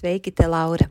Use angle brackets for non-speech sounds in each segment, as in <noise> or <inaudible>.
Sveiki, te Laura!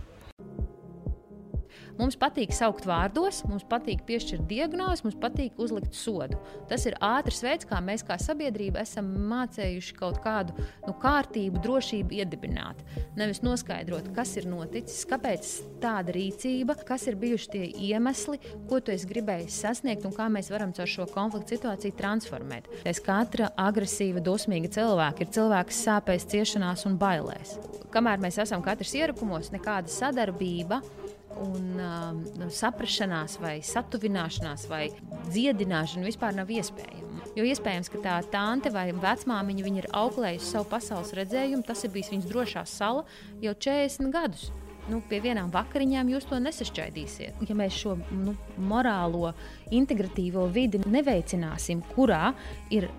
Mums patīk saukt vārdos, mums patīk piešķirt diagnozi, mums patīk uzlikt sodu. Tas ir ātrs veids, kā mēs kā sabiedrība esam mācējuši kaut kādu nu, kārtību, drošību iedibināt. Nevis noskaidrot, kas ir noticis, kāpēc tāda rīcība, kas ir bijuši tie iemesli, ko tu esi gribējis sasniegt un kā mēs varam caur šo konfliktu situāciju transformēt. Es katra agresīva, dosmīga cilvēka ir cilvēks sāpēs, ciešanās un bailēs. Kamēr mēs esam katrs ierakumos, nekāda sadarbība un um, nu, saprašanās, vai satuvināšanās, vai dziedināšana vispār nav iespējama. Jo iespējams, ka tā tante vai vecmāmiņa ir auklējusi savu pasaules redzējumu, tas ir bijis viņas drošā sala jau 40 gadus. Nu, pie vienām vakariņām jūs to nesašķaidīsiet. Ja mēs šo nu, morālo, integratīvo vidi neveicināsim, kurā ir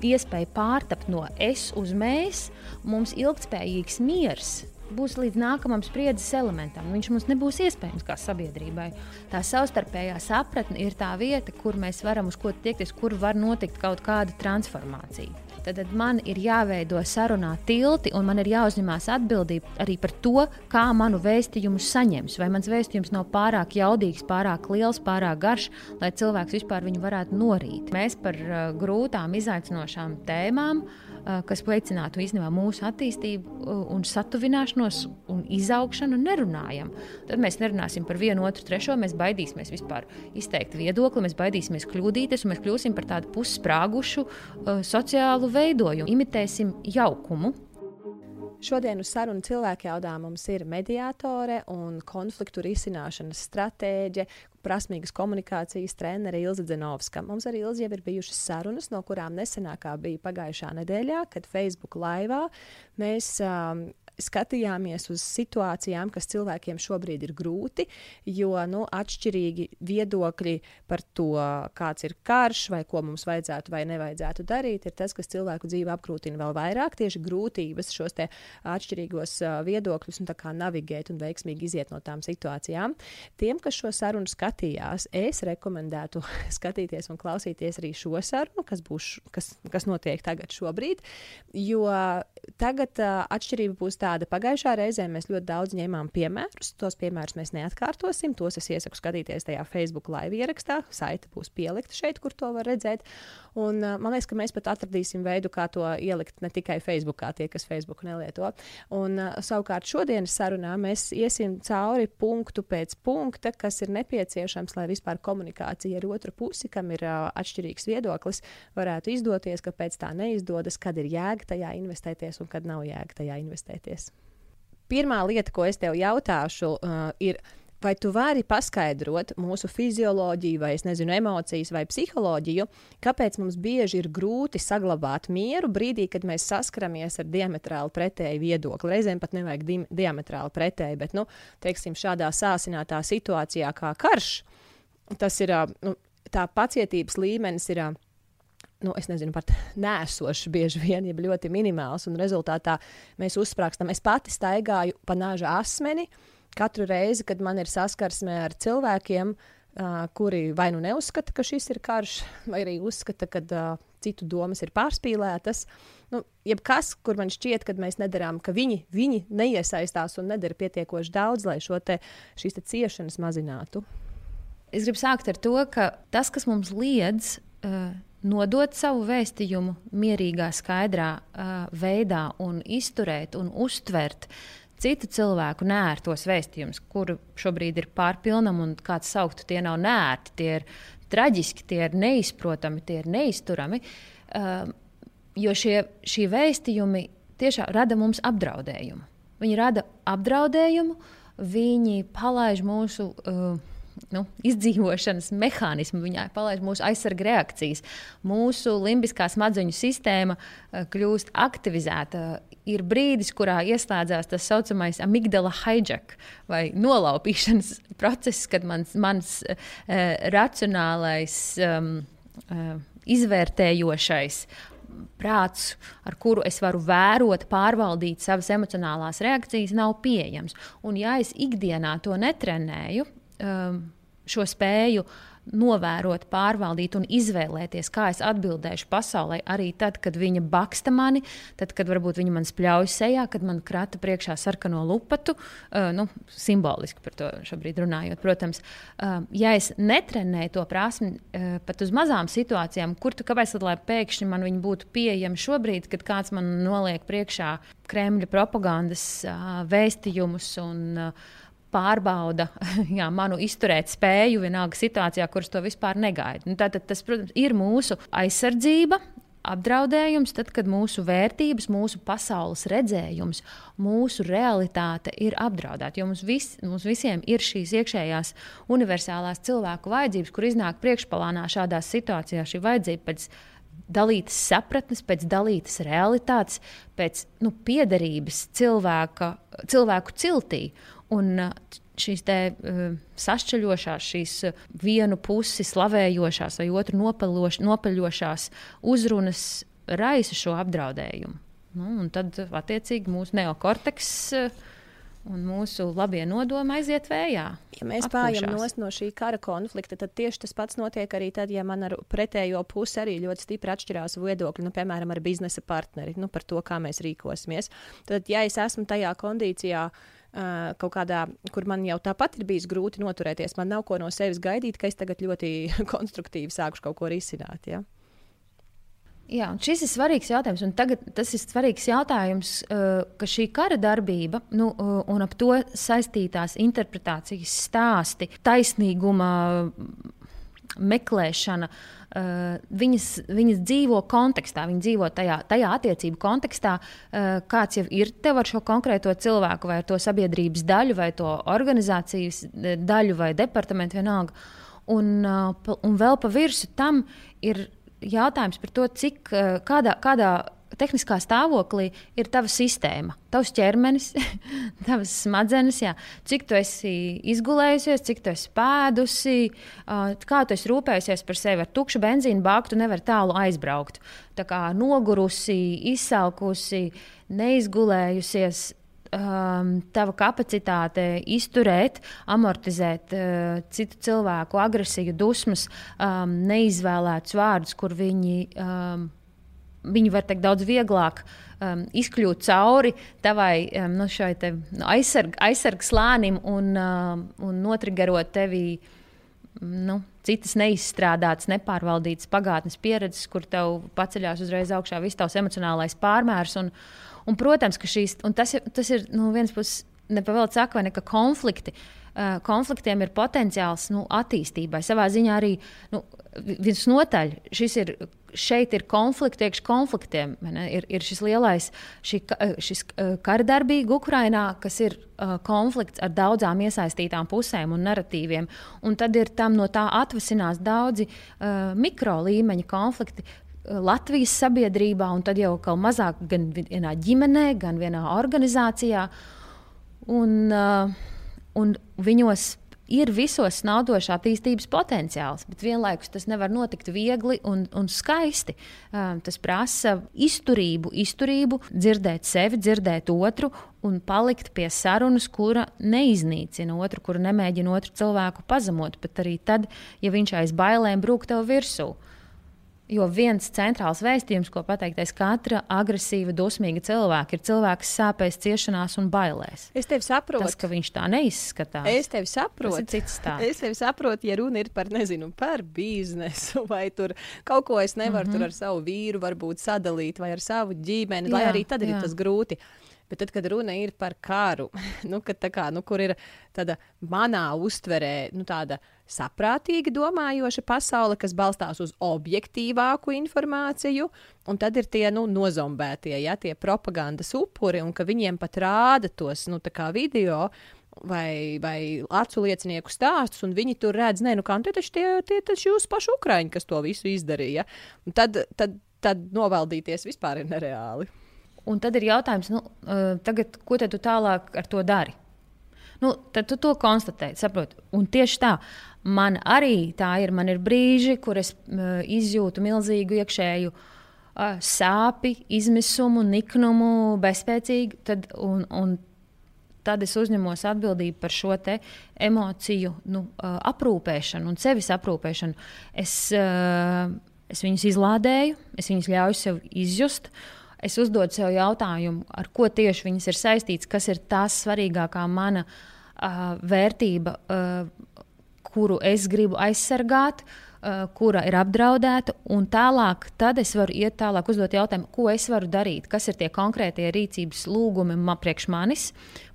iespēja pārtapt no es uz mēs, mums ilgspējīgs miers būs līdz nākamam spriedzes elementam. Viņš mums nebūs iespējams kā sabiedrībai. Tā savstarpējā sapratne ir tā vieta, kur mēs varam uz ko tiekties, kur var notikt kaut kāda transformācija. Tad, tad man ir jāveido sarunā tilti, un man ir jāuzņemās atbildība arī par to, kā manu vēstījumu saņems. Vai mans vēstījums nav pārāk jaudīgs, pārāk liels, pārāk garš, lai cilvēks vispār viņu varētu norīt. Mēs par uh, grūtām, izaicinošām tēmām uh, kas veicinātu īstenībā mūsu attīstību un satuvināšanos un izaugšanu, nerunājam. Tad mēs nerunāsim par vienu, otru, trešo. Mēs baidīsimies vispār izteikt viedokli, mēs baidīsimies kļūdīties, un mēs kļūsim par tādu pussprāgušu sociālu veidojumu. Imitēsim jaukumu, Šodien uz sarunu cilvēku jaudā mums ir mediātore un konfliktu risināšanas stratēģe, prasmīgas komunikācijas trenere Ilza Zenovska. Mums arī Ilza jau ir bijušas sarunas, no kurām nesenākā bija pagājušā nedēļā, kad Facebook laivā mēs um, skatījāmies uz situācijām, kas cilvēkiem šobrīd ir grūti, jo nu, atšķirīgi viedokļi par to, kāds ir karš vai ko mums vajadzētu vai nevajadzētu darīt, ir tas, kas cilvēku dzīvi apgrūtina vēl vairāk. Tieši grūtības šos atšķirīgos viedokļus un navigēt un veiksmīgi iziet no tām situācijām. Tiem, kas šo sarunu skatījās, es rekomendētu <laughs> skatīties un klausīties arī šo sarunu, kas, būs, kas, kas notiek tagad šobrīd, jo tagad uh, atšķirība būs tā, tāda pagājušā reizē mēs ļoti daudz ņēmām piemērus. Tos piemērus mēs neatkārtosim. Tos es iesaku skatīties tajā Facebook live ierakstā. Saita būs pielikta šeit, kur to var redzēt. Un, uh, man liekas, ka mēs pat atradīsim veidu, kā to ielikt ne tikai Facebookā, tie, kas Facebook nelieto. Un, uh, savukārt šodienas sarunā mēs iesim cauri punktu pēc punkta, kas ir nepieciešams, lai vispār komunikācija ar otru pusi, kam ir uh, atšķirīgs viedoklis, varētu izdoties, kāpēc tā neizdodas, kad ir jēga tajā investēties un kad nav jēga tajā investēties pirmā lieta, ko es tev jautāšu, uh, ir. Vai tu vari paskaidrot mūsu fizioloģiju, vai nezinu, emocijas, vai psiholoģiju, kāpēc mums bieži ir grūti saglabāt mieru brīdī, kad mēs saskaramies ar diametrāli pretēju viedokli? Reizēm pat nevajag di diametrāli pretēju, bet nu, teiksim, šādā sāsinātā situācijā kā karš, tas ir uh, nu, tā pacietības līmenis. Ir, uh, nu, es nezinu, pat <laughs> nēsošs bieži vien, ja ļoti minimāls. Un rezultātā mēs uzsprāgstam. Es pati staigāju pa nāža asmeni katru reizi, kad man ir saskarsme ar cilvēkiem, uh, kuri vai nu neuzskata, ka šis ir karš, vai arī uzskata, ka uh, citu domas ir pārspīlētas. nu, jebkas, kur man šķiet, ka mēs nedarām, ka viņi, viņi neiesaistās un nedara pietiekoši daudz, lai šo te, šīs te ciešanas mazinātu. Es gribu sākt ar to, ka tas, kas mums liedz uh, nodot savu vēstījumu mierīgā, skaidrā uh, veidā un izturēt un uztvert citu cilvēku nērtos vēstījumus, kuri šobrīd ir pārpilnam un kāds sauktu, tie nav nērti, tie ir traģiski, tie ir neizprotami, tie ir neizturami. Uh, jo šie, šie vēstījumi tiešām rada mums apdraudējumu. Viņi rada apdraudējumu, viņi palaiž mūsu. Uh, nu, izdzīvošanas mehānismu, viņa palaiž mūsu aizsarga reakcijas. Mūsu limbiskā smadzeņu sistēma uh, kļūst aktivizēta. Ir brīdis, kurā ieslēdzās tas tā saucamais amigdala hijack vai nolaupīšanas <laughs> process, kad mans, mans uh, racionālais, um, uh, izvērtējošais prāts, ar kuru es varu vērot, pārvaldīt savas emocionālās reakcijas, nav pieejams. Un, ja es ikdienā to netrenēju, šo spēju novērot, pārvaldīt un izvēlēties, kā es atbildēšu pasaulē, arī tad, kad viņa baksta mani, tad, kad varbūt viņa man spļauj sejā, kad man krata priekšā sarkano lupatu, uh, nu, simboliski par to šobrīd runājot. Protams, uh, ja es netrenēju to prasmi uh, pat uz mazām situācijām, kur tu kāpēc tad, lai pēkšņi man viņa būtu pieejama šobrīd, kad kāds man noliek priekšā Kremļa propagandas uh, vēstījumus un uh, pārbauda <laughs> jā, manu izturēt spēju vienalga situācijā, kuras to vispār negaida. Nu, tātad tas, protams, ir mūsu aizsardzība. Apdraudējums, tad, kad mūsu vērtības, mūsu pasaules redzējums, mūsu realitāte ir apdraudēta. Jo mums, vis, mums visiem ir šīs iekšējās universālās cilvēku vajadzības, kur iznāk priekšplānā šādās situācijās šī vajadzība pēc dalītas sapratnes, pēc dalītas realitātes, pēc nu, piederības cilvēka, cilvēku ciltī. Un šīs te, uh, sašķeļošās, šīs vienu pusi slavējošās vai otru nopeļošās uzrunas raisa šo apdraudējumu. Nu, un tad, attiecīgi, mūsu neokorteks uh, un mūsu labie nodomi aiziet vējā. Ja mēs pājam no šī kara konflikta, tad tieši tas pats notiek arī tad, ja man ar pretējo pusi arī ļoti stipri atšķirās viedokļi, nu, piemēram, ar biznesa partneri nu, par to, kā mēs rīkosimies. Tad, ja es esmu tajā kondīcijā, Uh, kaut kādā, kur man jau tāpat ir bijis grūti noturēties. Man nav ko no sevis gaidīt, ka es tagad ļoti <laughs> konstruktīvi sākušu kaut ko risināt. Ja? Jā, šis ir svarīgs jautājums. Tagad tas ir svarīgs jautājums, uh, ka šī kara darbība nu, uh, un ap to saistītās interpretācijas stāsti, taisnīguma meklēšana, uh, viņas, viņas dzīvo kontekstā, viņas dzīvo tajā, tajā attiecību kontekstā, kāds jau ir tev ar šo konkrēto cilvēku, vai to sabiedrības daļu, vai to organizācijas daļu, vai departamentu vienalga. Un, un vēl pa virsmu tam ir jautājums par to, cik, eh, kādā, kādā tehniskā stāvoklī ir tava sistēma, tavs ķermenis, <laughs> tavas smadzenes, jā. cik tu esi izgulējusies, cik tu esi pēdusi, kā tu esi rūpējusies par sevi. Ar tukšu benzīnu bāku tu nevari tālu aizbraukt. Tā kā nogurusi, izsalkusi, neizgulējusies, um, tava kapacitāte izturēt, amortizēt uh, citu cilvēku agresiju, dusmas, um, neizvēlētus vārdus, kur viņi, um, viņi var teikt daudz vieglāk. Um, izkļūt cauri tavai um, no šai te, no aizsarg, aizsargs slānim un, um, un notrigerot tevi nu, citas neizstrādātas, nepārvaldītas pagātnes pieredzes, kur tev paceļās uzreiz augšā viss tavs emocionālais pārmērs. Un, Un, protams, ka šīs, tas, tas ir no vienas puses nepavēlts saka, vai ne, ka konflikti. Uh, konfliktiem ir potenciāls nu, attīstībai. Savā ziņā arī nu, visnotaļ šis ir. Šeit ir konflikti iekšā konfliktiem. Ir, ir šis lielais šī, šis kara darbība Ukrajinā, kas ir uh, konflikts ar daudzām iesaistītām pusēm un narratīviem. Un tad ir tam no tā atvasinās daudzi uh, mikro līmeņa konflikti, Latvijas sabiedrībā, un tad jau kaut mazāk gan vienā ģimenē, gan vienā organizācijā. Un, uh, un viņos ir visos naudošs attīstības potenciāls, bet vienlaikus tas nevar notikt viegli un, un skaisti. Um, tas prasa izturību, izturību, dzirdēt sevi, dzirdēt otru un palikt pie sarunas, kura neiznīcina otru, kura nemēģina otru cilvēku pazemot, bet arī tad, ja viņš aiz bailēm brūk tev virsū. Jo viens centrāls vēstījums, ko pateiktais katra agresīva, dosmīga cilvēka, ir cilvēks sāpēs, ciešanās un bailēs. Es tevi saprotu. Tas, ka viņš tā neizskatās. Es tevi saprotu. Tas ir cits stāsts. Es tevi saprotu, ja runa ir par, nezinu, par biznesu vai tur kaut ko es nevaru mm -hmm. ar savu vīru varbūt sadalīt vai ar savu ģimeni, jā, lai arī tad jā. ir tas grūti. Bet tad, kad runa ir par karu, <laughs> nu, kā, nu, kur ir tāda manā uztverē, nu, tāda saprātīgi domājoša pasaule, kas balstās uz objektīvāku informāciju, un tad ir tie nu, nozombētie, ja, tie propagandas upuri, un ka viņiem pat rāda tos nu, video. Vai, vai acu liecinieku stāstus, un viņi tur redz, nē, nu kā tie taču tie, tie taču jūs paši ukraiņi, kas to visu izdarīja. Un tad, tad, tad novaldīties vispār ir nereāli. Un tad ir jautājums, nu, tagad, ko tu tālāk ar to dari? Nu, tad tu to konstatēji, saproti. Un tieši tā, man arī tā ir. Man ir brīži, kur es uh, izjūtu milzīgu iekšēju uh, sāpi, izmisumu, niknumu, bezspēcīgu. Tad, un, un tad es uzņemos atbildību par šo emociju nu, uh, aprūpēšanu un sevis aprūpēšanu. Es, uh, es viņus izlādēju, es viņus ļauju sev izjust. Es uzdodu sev jautājumu, ar ko tieši viņas ir saistītas, kas ir tās svarīgākā mana uh, vērtība, uh, kuru es gribu aizsargāt. Uh, kura ir apdraudēta, un tālāk es varu iet tālāk, uzdot jautājumu, ko es varu darīt, kas ir tie konkrētie rīcības lūgumi man priekš manis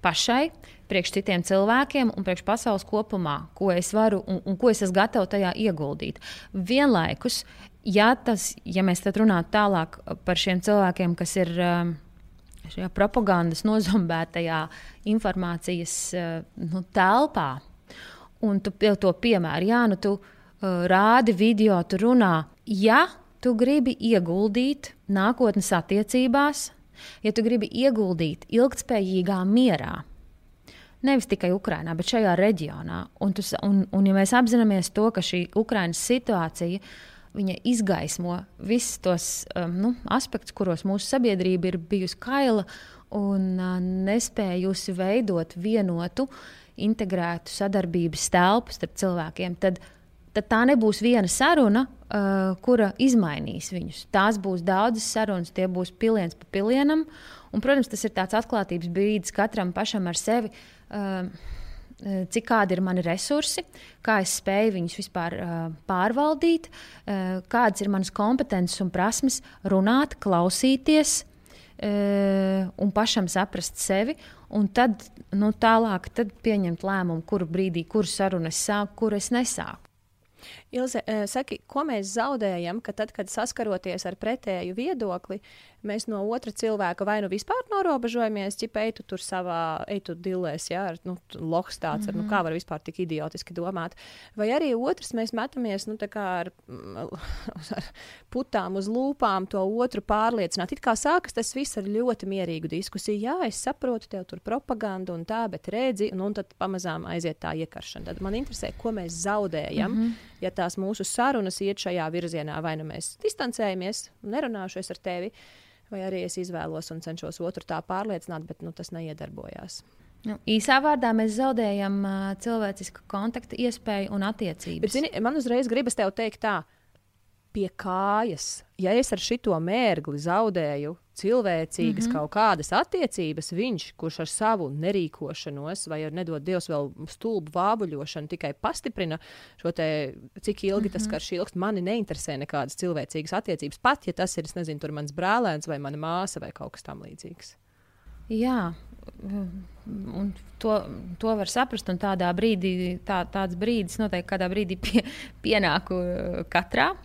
pašai, priekš citiem cilvēkiem un priekš pasaules kopumā, ko es varu un, un ko es esmu gatavs tajā ieguldīt. Vienlaikus ja, tas, ja mēs runājam tālāk par šiem cilvēkiem, kas ir um, šajā propagandas <laughs> nozombētajā informācijas uh, nu, telpā, un tu to piemēri, jā, nu, tu uh, rādi video, tu runā, ja tu gribi ieguldīt nākotnes attiecībās, ja tu gribi ieguldīt ilgspējīgā mierā, nevis tikai Ukrajinā, bet šajā reģionā. Un, tu, un, un ja mēs apzināmies to, ka šī Ukraiņas situācija viņa izgaismo visus tos um, nu, aspektus, kuros mūsu sabiedrība ir bijusi kaila un uh, nespējusi veidot vienotu, integrētu sadarbības telpu starp cilvēkiem. Tad, tad tā nebūs viena saruna, uh, kura izmainīs viņus. Tās būs daudzas sarunas, tie būs piliens pa pilienam. Un, protams, tas ir tāds atklātības brīdis katram pašam ar sevi. Uh, cik kādi ir mani resursi, kā es spēju viņus vispār uh, pārvaldīt, uh, kādas ir manas kompetences un prasmes runāt, klausīties uh, un pašam saprast sevi. Un tad nu, tālāk tad pieņemt lēmumu, kuru brīdī, kuru sarunu es sāku, kuru es nesāku. Ilze, saki, ko mēs zaudējam, ka tad, kad saskaroties ar pretēju viedokli, mēs no otra cilvēka vai nu vispār norobežojamies, ja ej tu tur savā, ej tu dilēs, jā, ar, nu, lohs tāds, mm -hmm. ar, nu, kā var vispār tik idiotiski domāt. Vai arī otrs mēs metamies, nu, tā kā ar, <laughs> ar putām uz lūpām to otru pārliecināt. It kā sākas tas viss ar ļoti mierīgu diskusiju. Jā, es saprotu, tev tur propaganda un tā, bet redzi, un, un tad pamazām aiziet tā iekaršana. Tad man interesē, ko mēs zaudējam, mm -hmm. ja tās mūsu sarunas iet šajā virzienā. Vai nu mēs distancējamies, nerunāšu ar tevi, vai arī es izvēlos un cenšos otru tā pārliecināt, bet nu, tas neiedarbojās. Nu, īsā vārdā mēs zaudējam uh, cilvēcisku kontaktu, iespēju un attiecības. Bet, zini, man uzreiz gribas te teikt, tā, pie kājas. Ja es ar šito mērgli zaudēju cilvēcīgas mm -hmm. kaut kādas attiecības, viņš, kurš ar savu nerīkošanos vai ar nedod Dievs vēl stulbu vābuļošanu, tikai pastiprina šo te, cik ilgi mm -hmm. tas mhm. karš ilgst, mani neinteresē nekādas cilvēcīgas attiecības, pat ja tas ir, es nezinu, tur mans brālēns vai mana māsa vai kaut kas tam līdzīgs. Jā, Un to, to var saprast. Tādā brīdī, tā, tāds brīdis noteikti kādā brīdī pie, pienāk katrā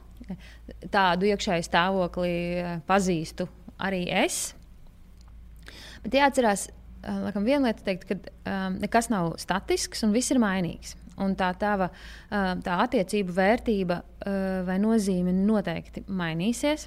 tādu iekšēju stāvokli eh, pazīstu arī es. Bet jāatcerās, laikam, viena lieta, teikt, ka um, nekas nav statisks un viss ir mainīgs. Un tā tava tā attiecību vērtība vai nozīme noteikti mainīsies.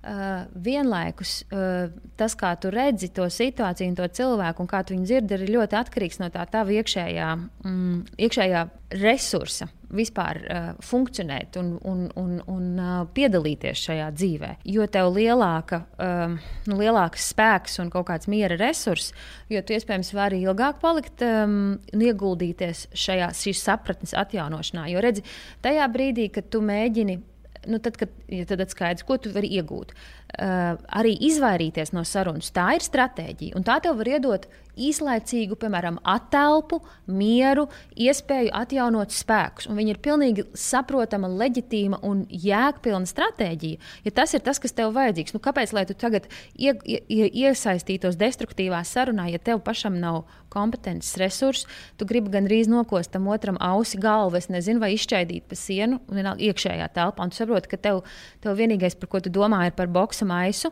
Uh, vienlaikus uh, tas, kā tu redzi to situāciju, un to cilvēku, un kā tu viņu dzirdi, ir ļoti atkarīgs no tā tava iekšējā, mm, iekšējā resursa vispār uh, funkcionēt un, un, un, un uh, piedalīties šajā dzīvē. Jo tev lielāka, um, nu, lielāks spēks un kaut kāds miera resurs, jo tu iespējams vari ilgāk palikt um, un ieguldīties šajā sapratnes atjaunošanā. Jo redzi, tajā brīdī, kad tu mēģini nu, tad, kad ja tad skaidrs, ko tu vari iegūt. Uh, arī izvairīties no sarunas, tā ir stratēģija. Un tā tev var iedot īslaicīgu, piemēram, attēlpu, mieru, iespēju atjaunot spēkus. Un viņa ir pilnīgi saprotama, leģitīma un jēgpilna stratēģija. Ja tas ir tas, kas tev vajadzīgs, nu, kāpēc lai tu tagad ie, ie, iesaistītos destruktīvā sarunā, ja tev pašam nav kompetences resursi, tu gribi gandrīz nokost tam otram ausi galvu, nezinu, vai izšķaidīt pa sienu un iekšējā telpā. Un tu saproti, ka tev, tev vienīgais, par ko tu domā, ir par boksa maisu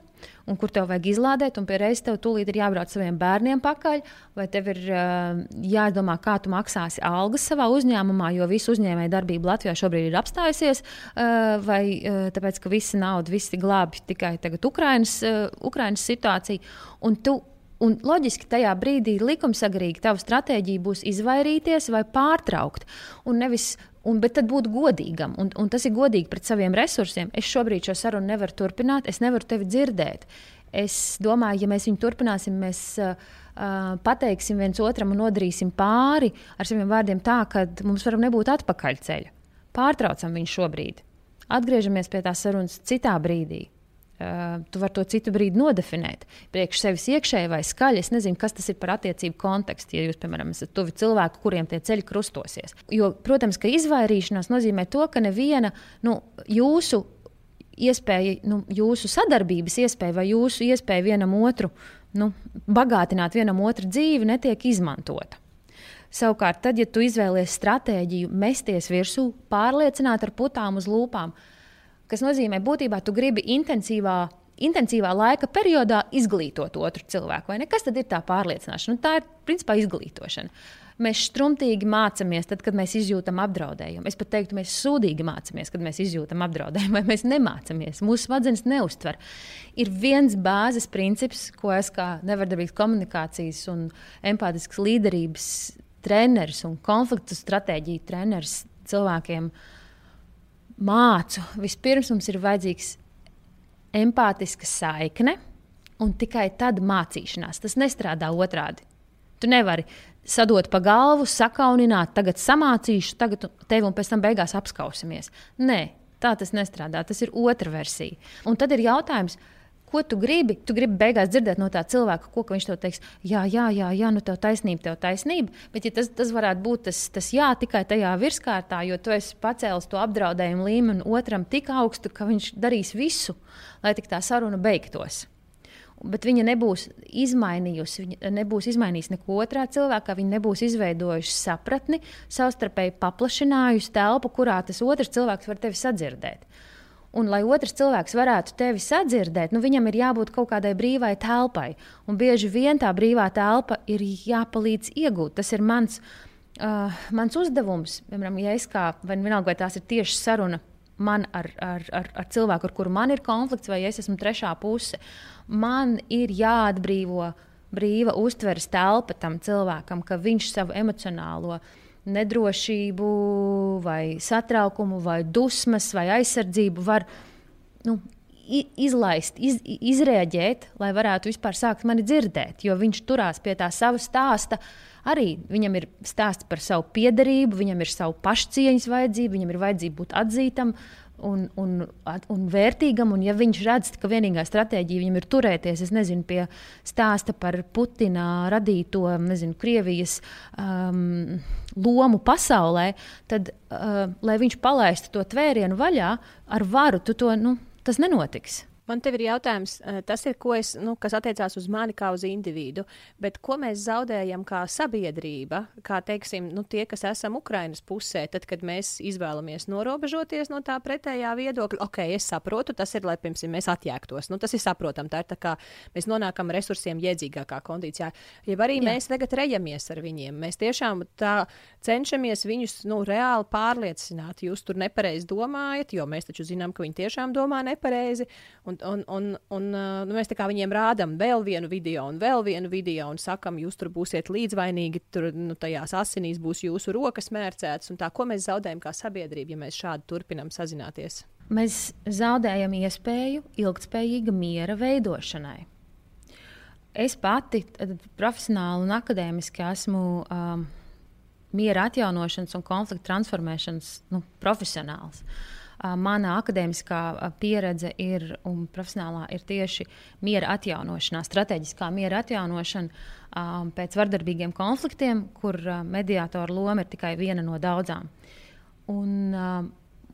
un kur tev vajag izlādēt, un pie reizes tev tūlīt ir jābrauc saviem bērniem pakaļ, vai tev ir uh, jādomā, kā tu maksāsi algas savā uzņēmumā, jo visu uzņēmēju darbība Latvijā šobrīd ir apstājusies, uh, vai uh, tāpēc, ka visa nauda, visi glābj tikai tagad Ukrainas, uh, Ukrainas situāciju. Un tu Un loģiski tajā brīdī likumsagrīgi tava stratēģija būs izvairīties vai pārtraukt. Un nevis, un, bet tad būt godīgam. Un, un tas ir godīgi pret saviem resursiem. Es šobrīd šo sarunu nevaru turpināt, es nevaru tevi dzirdēt. Es domāju, ja mēs viņu turpināsim, mēs uh, pateiksim viens otram un nodarīsim pāri ar saviem vārdiem tā, ka mums varam nebūt atpakaļceļa. Pārtraucam viņu šobrīd. Atgriežamies pie tās sarunas citā brīdī. Uh, tu vari to citu brīdi nodefinēt. Priekš sevis iekšēji vai skaļi. Es nezinu, kas tas ir par attiecību kontekstu. Ja jūs, piemēram, esat tuvi cilvēki, kuriem tie ceļi krustosies. Jo, protams, ka izvairīšanās nozīmē to, ka neviena nu, jūsu iespēja, nu, jūsu sadarbības iespēja vai jūsu iespēja vienam otru nu, bagātināt vienam otru dzīvi netiek izmantota. Savukārt, tad, ja tu izvēlies stratēģiju, mesties virsū, pārliecināt ar putām uz lūpām, kas nozīmē, būtībā tu gribi intensīvā, intensīvā laika periodā izglītot otru cilvēku. Kas tad ir tā pārliecināšana? Nu, tā ir principā izglītošana. Mēs strumtīgi mācāmies, tad, kad mēs izjūtam apdraudējumu. Es pat teiktu, mēs sūdīgi mācāmies, kad mēs izjūtam apdraudējumu, vai mēs nemācāmies. Mūsu smadzenes neustver. Ir viens bāzes princips, ko es kā nevardarbīgas komunikācijas un empātiskas līderības treneris un konfliktu stratēģiju treneris cilvēkiem uh, mācu, vispirms mums ir vajadzīgs empātiska saikne, un tikai tad mācīšanās. Tas nestrādā otrādi. Tu nevari sadot pa galvu, sakaunināt, tagad samācīšu, tagad tevi un pēc tam beigās apskausimies. Nē, tā tas nestrādā. Tas ir otra versija. Un tad ir jautājums, ko tu gribi. Tu gribi beigās dzirdēt no tā cilvēka, ko viņš tev teiks. Jā, jā, jā, jā nu tev taisnība, tev taisnība. Bet ja tas, tas varētu būt tas, tas jā tikai tajā virskārtā, jo tu esi pacēlis to apdraudējumu līmeni otram tik augstu, ka viņš darīs visu, lai tik tā saruna beigtos. Bet viņa nebūs izmainījusi, viņa nebūs izmainījusi neko otrā cilvēkā. Viņa nebūs izveidojusi sapratni, savstarpēji paplašinājusi telpu, kurā tas otrs cilvēks var tevi sadzirdēt. Un, lai otrs cilvēks varētu tevi sadzirdēt, nu, viņam ir jābūt kaut kādai brīvai telpai. Un bieži vien tā brīvā telpa ir jāpalīdz iegūt. Tas ir mans, uh, mans uzdevums. Piemēram, ja es kā, vai vienalga, vai tās ir tieši saruna man ar, ar, ar, ar cilvēku, ar kuru man ir konflikts, vai es esmu trešā puse, man ir jāatbrīvo brīva uztveres telpa tam cilvēkam, ka viņš savu emocionālo uh, nedrošību, vai satraukumu, vai dusmas, vai aizsardzību var nu, izlaist, iz, izrēģēt, lai varētu vispār sākt mani dzirdēt. Jo viņš turās pie tā sava stāsta. Arī viņam ir stāsts par savu piedarību, viņam ir savu pašcieņas vajadzību, viņam ir vajadzība būt atzītam, un, un, un vērtīgam. Un, ja viņš redz, ka vienīgā stratēģija viņam ir turēties, es nezinu, pie stāsta par Putina radīto, nezinu, Krievijas um, lomu pasaulē, tad, uh, lai viņš palaistu to tvērienu vaļā ar varu, to, nu, tas nenotiks. Man te ir jautājums, eh, tas ir, es, nu, kas attiecās uz mani kā uz individu, bet ko mēs zaudējam kā sabiedrība, kā teiksim, nu, tie, kas esam Ukrainas pusē, tad, kad mēs izvēlamies norobežoties no tā pretējā viedokļa, ok, es saprotu, tas ir, lai pirms mēs atjēgtos. Nu, tas ir saprotami, tā ir tā kā mēs nonākam resursiem iedzīgākā kondīcijā. Ja arī Jā. mēs tagad rejamies ar viņiem, mēs tiešām tā cenšamies viņus nu, reāli pārliecināt, jūs tur nepareizi domājat, jo mēs taču zinām, ka viņi tiešām domā nepareizi. Un Un, un, un, un nu, mēs viņiem rādām vēl vienu video, un vēl vienu video, un sakām, jūs tur būsiet līdzvainīgi, tur nu, tajās asinīs būs jūsu rokas mērcētas. Tā, ko mēs zaudējam kā sabiedrība, ja mēs šādi turpinām sazināties? Mēs zaudējam iespēju ilgspējīga miera veidošanai. Es pati profesionāli un akadēmiski esmu um, miera atjaunošanas un konflikta transformēšanas nu, profesionāls. Mana akadēmiskā pieredze ir un profesionālā ir tieši miera atjaunošanā, strateģiskā miera atjaunošana pēc vardarbīgiem konfliktiem, kur mediātora loma ir tikai viena no daudzām. Un,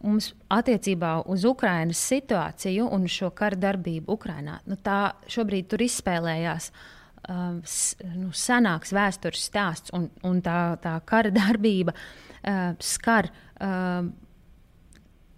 mums attiecībā uz Ukrainas situāciju un šo kara darbību Ukrainā, nu, tā šobrīd tur izspēlējās uh, nu, senāks vēstures stāsts, un, un tā, tā kara darbība uh, skar. Uh,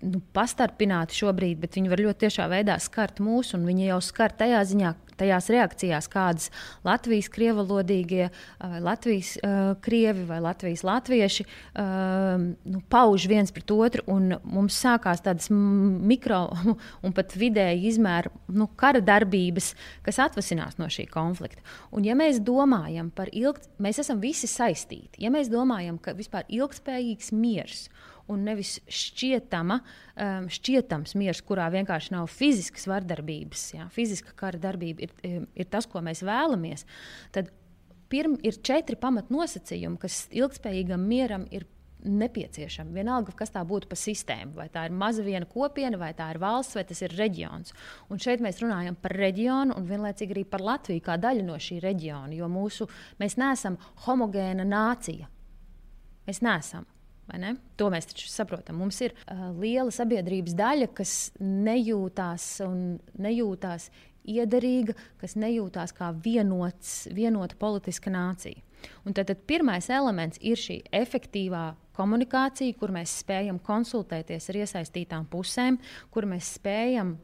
nu, pastarpināti šobrīd, bet viņi var ļoti tiešā veidā skart mūsu, un viņi jau skar tajā ziņā, tajās reakcijās, kādas Latvijas krievalodīgie, vai Latvijas uh, krievi vai Latvijas latvieši uh, nu, pauž viens pret otru, mums sākās tādas mikro <laughs> un pat vidēji izmēra nu, kara darbības, kas atvasinās no šī konflikta. Un, ja mēs domājam par ilgt, mēs esam visi saistīti. Ja mēs domājam, ka vispār ilgspējīgs miers un nevis šķietama, um, šķietams miers, kurā vienkārši nav fiziskas vardarbības. Jā, fiziska kara darbība ir, ir tas, ko mēs vēlamies. Tad pirm, ir četri pamatnosacījumi, kas ilgspējīgam mieram ir nepieciešami. Vienalga, kas tā būtu pa sistēmu. Vai tā ir maza viena kopiena, vai tā ir valsts, vai tas ir reģions. Un šeit mēs runājam par reģionu un vienlaicīgi arī par Latviju kā daļu no šī reģiona. Jo mūsu, mēs neesam homogēna nācija. Mēs neesam. To mēs taču saprotam. Mums ir uh, liela sabiedrības daļa, kas nejūtās un nejūtās iederīga, kas nejūtās kā vienots, vienota politiska nācija. Un tad, tad pirmais elements ir šī efektīvā komunikācija, kur mēs spējam konsultēties ar iesaistītām pusēm, kur mēs spējam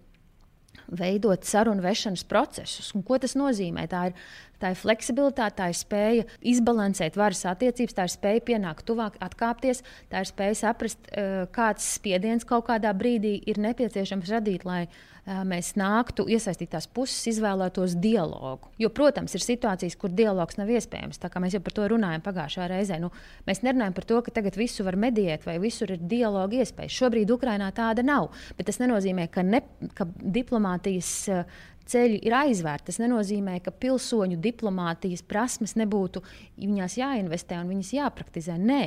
veidot sarunu vešanas procesus. Un ko tas nozīmē? Tā ir Tā ir fleksibilitāte, tā ir spēja izbalansēt varas attiecības, tā ir spēja pienākt tuvāk, atkāpties, tā ir spēja saprast, eh, kāds spiediens kaut kādā brīdī ir nepieciešams radīt, lai eh, mēs nāktu iesaistītās puses, izvēlētos dialogu. Jo, protams, ir situācijas, kur dialogs nav iespējams. Tā kā mēs jau par to runājam pagājušā reizē. Nu, mēs nerunājam par to, ka tagad visu var mediēt vai visur ir dialoga iespējas. Šobrīd Ukrainā tāda nav. Bet tas nenozīmē, ka, ne, ka diplomātijas uh, ceļi ir aizvērti. Tas nenozīmē, ka pilsoņu diplomātijas prasmes nebūtu viņās jāinvestē un viņas jāpraktizē. Nē,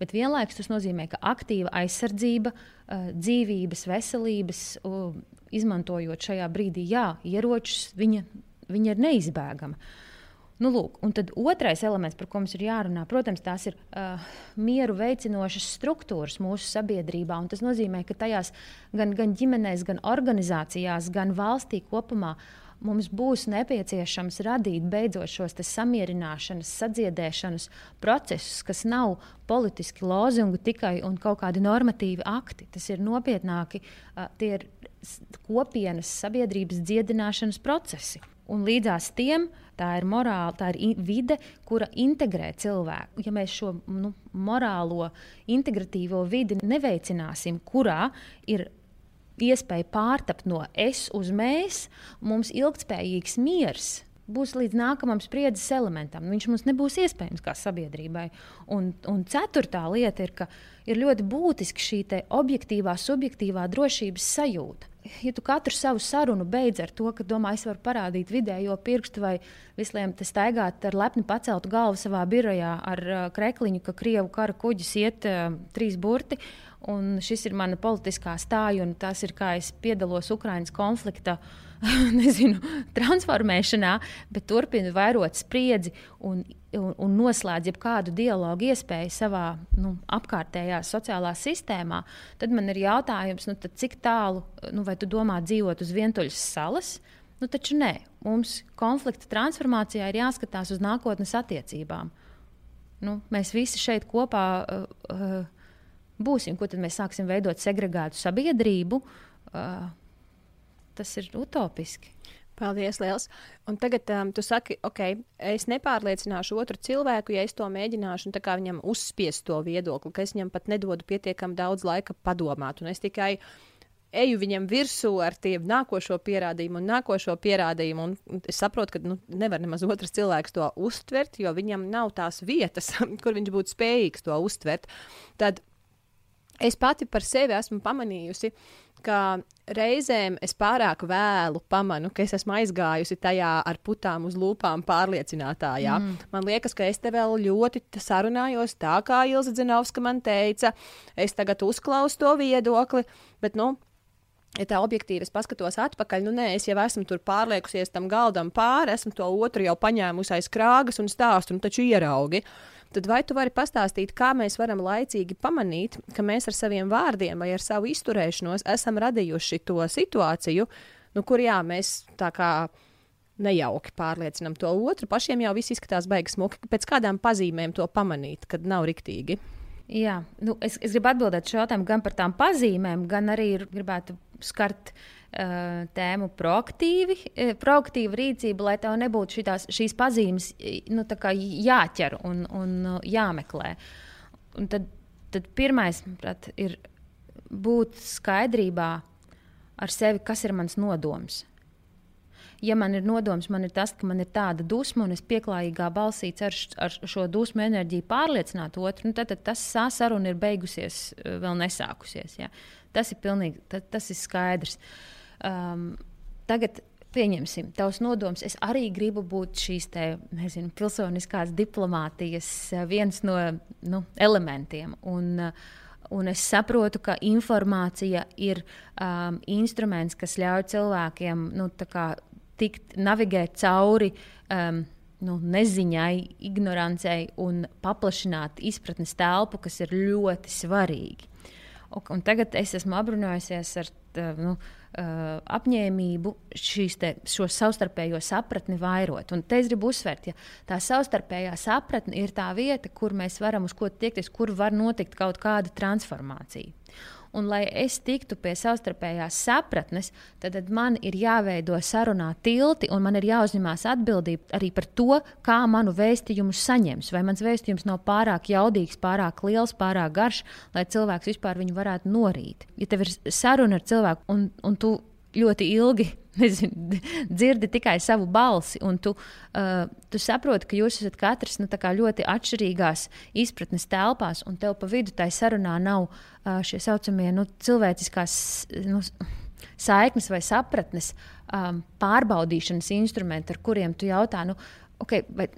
bet vienlaikus tas nozīmē, ka aktīva aizsardzība, eh, dzīvības, veselības, izmantojot šajā brīdī jā, ieročus, viņa, viņa ir neizbēgama. Nu, lūk, un tad otrais elements, par ko mums ir jārunā, protams, tās ir uh, mieru veicinošas struktūras mūsu sabiedrībā. Tas nozīmē, ka tajās gan, gan ģimenēs, gan organizācijās, gan valstī kopumā mums būs nepieciešams radīt beidzot šos samierināšanas, sadziedēšanas procesus, kas nav politiski lozungi tikai un kaut kādi normatīvi akti. Tas ir nopietnāki, uh, tie ir kopienas sabiedrības dziedināšanas procesi. Un līdzās tiem tā ir morāla, tā ir vide, kura integrē cilvēku. Ja mēs šo nu, morālo, integratīvo vidi neveicināsim, kurā ir iespēja pārtapt no es uz mēs, mums ilgspējīgs miers būs līdz nākamam spriedzes elementam. Viņš mums nebūs iespējams kā sabiedrībai. Un, un ceturtā lieta ir, ka ir ļoti būtiski šī objektīvā, subjektīvā drošības sajūta ja tu katru savu sarunu beidz ar to, ka domā, es varu parādīt vidējo pirkstu vai visliem te staigāt ar lepni paceltu galvu savā birojā ar uh, krekliņu, ka Krievu kara kuģis iet uh, trīs burti. Un šis ir mana politiskā stāja, un tas ir kā es piedalos Ukraiņas konflikta <laughs> nezinu, transformēšanā, bet turpina vairot spriedzi un, un, un noslēdz jebkādu dialogu iespēju savā nu, apkārtējā sociālā sistēmā, tad man ir jautājums, nu, cik tālu, nu, vai tu domā dzīvot uz vientuļas salas? Nu, taču nē, mums konflikta transformācijā ir jāskatās uz nākotnes attiecībām. Nu, mēs visi šeit kopā uh, uh, būsim, ko tad mēs sāksim veidot segregētu sabiedrību. Uh, tas ir utopiski. Paldies, Lielas. Un tagad um, tu saki, ok, es nepārliecināšu otru cilvēku, ja es to mēģināšu viņam uzspiest to viedokli, ka es viņam pat nedodu pietiekami daudz laika padomāt. Un es tikai eju viņam virsū ar tiem nākošo pierādījumu un nākošo pierādījumu. Un es saprotu, ka nu, nevar nemaz otrs cilvēks to uztvert, jo viņam nav tās vietas, <laughs> kur viņš būtu spējīgs to uztvert. Tad es pati par sevi esmu pamanījusi, ka reizēm es pārāk vēlu pamanu, ka es esmu aizgājusi tajā ar putām uz lūpām pārliecinātājā. Mm. Man liekas, ka es te vēl ļoti sarunājos tā, kā Ilza Zinovska man teica. Es tagad uzklausu to viedokli, bet, nu, ja tā objektīvi es paskatos atpakaļ, nu nē, es jau esmu tur pārliekusies tam galdam pāri, esmu to otru jau paņēmusi aiz krāgas un stāstu, nu taču ieraugi. Uh, tad vai tu vari pastāstīt, kā mēs varam laicīgi pamanīt, ka mēs ar saviem vārdiem vai ar savu izturēšanos esam radījuši to situāciju, nu, kur jā, mēs tā kā nejauki pārliecinām to otru, pašiem jau viss izskatās beigas smuki. Pēc kādām pazīmēm to pamanīt, kad nav riktīgi? Jā, nu, es, es gribu atbildēt šo jautājumu gan par tām pazīmēm, gan arī gribētu skart Uh, tēmu proaktīvi, uh, proaktīva rīcība, lai tev nebūtu šitās, šīs pazīmes nu, jāķer un, un uh, jāmeklē. Un tad, tad pirmais prāt, ir būt skaidrībā ar sevi, kas ir mans nodoms. Ja man ir nodoms, man ir tas, ka man ir tāda dusma, un es pieklājīgā balsī ceru ar šo dusmu enerģiju pārliecināt otru, nu, tad, tad tas saruna ir beigusies, vēl nesākusies. Ja? Tas ir pilnīgi tas, tas ir skaidrs. Um, tagad pieņemsim, tavs nodoms. Es arī gribu būt šīs te, nezinu, pilsoniskās diplomātijas uh, viens no nu, elementiem. Un, uh, un es saprotu, ka informācija ir um, instruments, kas ļauj cilvēkiem nu, tikt, navigēt cauri. Um, nu, neziņai, ignorancei un paplašināt izpratnes telpu, kas ir ļoti svarīgi. Un, un tagad es esmu apbruņojusies ar nu, uh, apņēmību te, šo savstarpējo sapratni vairot. Un te es gribu uzsvērt, ka tā savstarpējā sapratne ir tā vieta, kur mēs varam uz ko tiekties, kur var notikt kaut kāda transformācija. Un, lai es tiktu pie savstarpējās sapratnes, tad, tad man ir jāveido sarunā tilti, un man ir jāuzņemās atbildība arī par to, kā manu vēstījumu saņems. Vai mans vēstījums nav pārāk jaudīgs, pārāk liels, pārāk garš, lai cilvēks vispār viņu varētu norīt. Ja tev ir saruna ar cilvēku, un, un tu ļoti ilgi <laughs> nezinu, dzirdi tikai savu balsi, un tu, uh, tu saproti, ka jūs esat katrs nu, ļoti atšķirīgās izpratnes telpās, un tev pa vidu tai sarunā nav uh, šie saucamie nu, cilvēciskās nu, saiknes vai sapratnes um, pārbaudīšanas instrumenti, ar kuriem tu jautā, nu, okay, vai,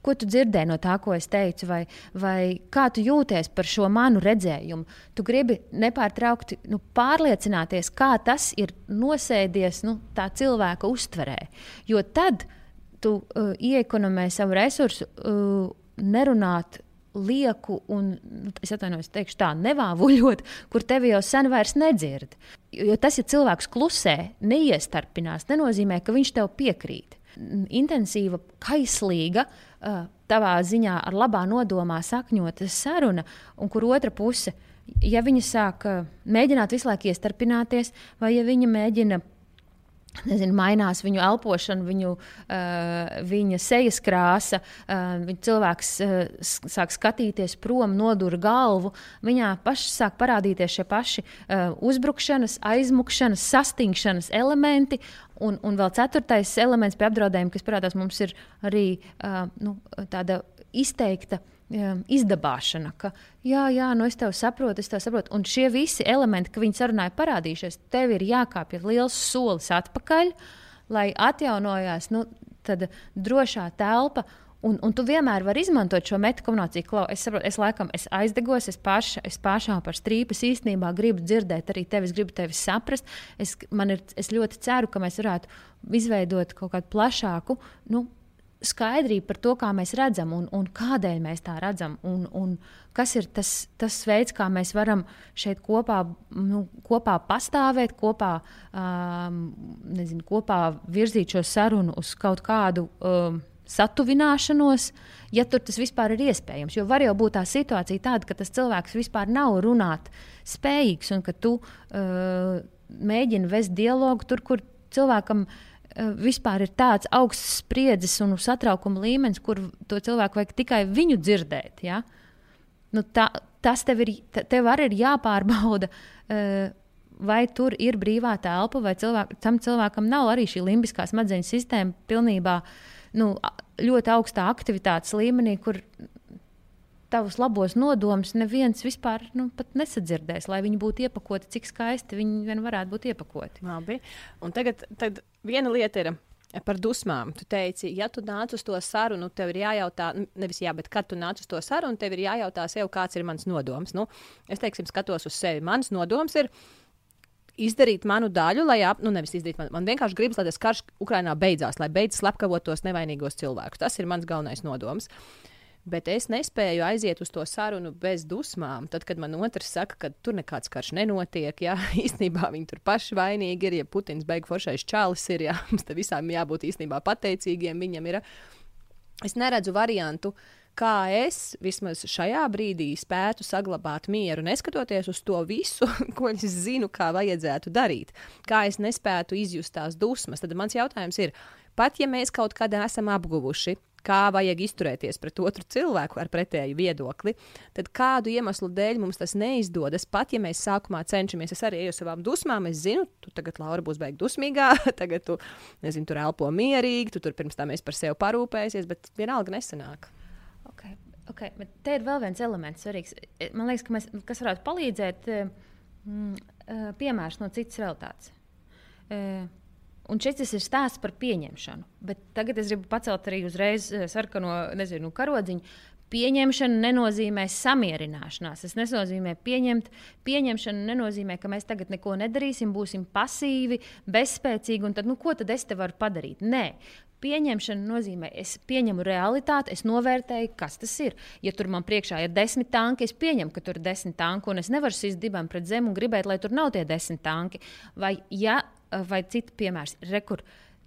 Ko tu dzirdēji no tā, ko es teicu, vai, vai kā tu jūties par šo manu redzējumu? Tu gribi nepārtraukti nu, pārliecināties, kā tas ir nosēdies nu, tā cilvēka uztverē. Jo tad tu uh, iekonomē savu resursu, uh, nerunāt lieku un, nu, es atvainojos, teikšu tā, nevāvuļot, kur tevi jau sen vairs nedzird. Jo tas, ja cilvēks klusē, neiestarpinās, nenozīmē, ka viņš tev piekrīt. Intensīva, kaislīga uh, uh, tavā ziņā ar labā nodomā sakņota saruna, un kur otra puse, ja viņa sāk uh, mēģināt visu laiku iestarpināties, vai ja viņa mēģina Nezinu, mainās viņu elpošana, viņu, uh, viņa sejas krāsa, uh, cilvēks uh, sāk skatīties prom, nodur galvu. Viņā pašā sāk parādīties šie paši uh, uzbrukšanas, aizmukšanas, sastingšanas elementi. Un, un vēl ceturtais elements pie apdraudējuma, kas parādās mums, ir arī uh, nu, tāda izteikta izdabāšana, ka, jā, jā, nu es tevi saprotu, es tevi saprotu. Un šie visi elementi, ka viņi sarunāja parādījušies, tev ir jākāpj liels solis atpakaļ, lai atjaunojās nu, drošā telpa. Un, un tu vienmēr vari izmantot šo metakomunikāciju. Klau, es saprotu, es laikam es aizdegos, es, paša, es pašā par strīpas īstenībā gribu dzirdēt arī tevi, es gribu tevi saprast. Es, ir, es ļoti ceru, ka mēs varētu izveidot kaut kādu plašāku nu, skaidrību par to, kā mēs redzam un, un kādēļ mēs tā redzam. Un, un kas ir tas, tas veids, kā mēs varam šeit kopā, nu, kopā pastāvēt, kopā, um, nezinu, kopā virzīt šo sarunu uz kaut kādu. Um, satuvināšanos, ja tur tas vispār ir iespējams. Jo var jau būt tā situācija tāda, ka tas cilvēks vispār nav runāt spējīgs un ka tu uh, mēģini vest dialogu tur, kur cilvēkam ir Eh, vispār ir tāds augsts spriedzes un satraukuma līmenis, kur to cilvēku vajag tikai viņu dzirdēt. Ja? Nu, tā, tas tev, ir, tev arī ir jāpārbauda, uh, vai tur ir brīvā telpa, vai cilvēk, tam cilvēkam nav arī šī limbiskā smadzeņu sistēma pilnībā nu, ļoti augstā aktivitātes līmenī, kur tavus labos nodomus neviens vispār nu, nesadzirdēs, lai viņi būtu iepakoti, cik skaisti viņi vien varētu būt iepakoti. Labi. Un tagad viena lieta ir. Par dusmām. Tu teici, ja tu nāc uz to sarunu, tev ir jājautā, nevis jā, bet kad tu nāc uz to sarunu, tev ir jājautā sev, kāds ir mans nodoms. Nu, es teiksim, skatos uz sevi. Mans nodoms ir izdarīt manu daļu, lai ap, nu, nevis izdarīt, man, man vienkārši gribas, lai tas karš Ukrainā beidzās, lai beidzas slepkavot tos nevainīgos cilvēkus. Tas ir mans galvenais nodoms. Uh, bet es nespēju aiziet uz to sarunu bez dusmām. Tad, kad man otrs saka, ka tur nekāds karš nenotiek, ja <laughs> īstenībā viņi tur paši vainīgi ir, ja Putins beigu foršais čalis ir, ja mums te visām jābūt īstenībā pateicīgiem viņam ir. Es neredzu variantu, kā es vismaz šajā brīdī spētu saglabāt mieru, neskatoties uz to visu, <laughs> ko es zinu, kā vajadzētu darīt. Kā es nespētu izjust tās dusmas. Tad mans jautājums ir, pat ja mēs kaut kad esam apguvuši kā vajag izturēties pret otru cilvēku ar pretēju viedokli, tad kādu iemeslu dēļ mums tas neizdodas. Pat ja mēs sākumā cenšamies, es arī eju savām dusmām, es zinu, tu tagad Laura būs beigta dusmīgā, <laughs> tagad tu, nezinu, tur elpo mierīgi, tu tur pirms tam esi par sevi parūpējies, bet vienalga nesanāk. Okay. Bet te ir vēl viens elements, svarīgs. Man liekas, ka mēs, kas varētu palīdzēt, mm, eh, piemērs no citas realitātes. Uh, Un šis ir stāsts par pieņemšanu. Bet tagad es gribu pacelt arī uzreiz sarkano nezinu, karodziņu. Pieņemšana nenozīmē samierināšanās. Tas nenozīmē pieņemt. Pieņemšana nenozīmē, ka mēs tagad neko nedarīsim, būsim pasīvi, bezspēcīgi, tad, nu, ko tad es te varu padarīt? Nē, Pieņemšana nozīmē, es pieņemu realitāti, es novērtēju, kas tas ir. Ja tur man priekšā ir desmit tanki, es pieņemu, ka tur ir desmit tanki, un es nevaru sist dibam pret zemi un gribēt, lai tur nav tie desmit tanki. Vai, ja vai citu piemērs. Rekur,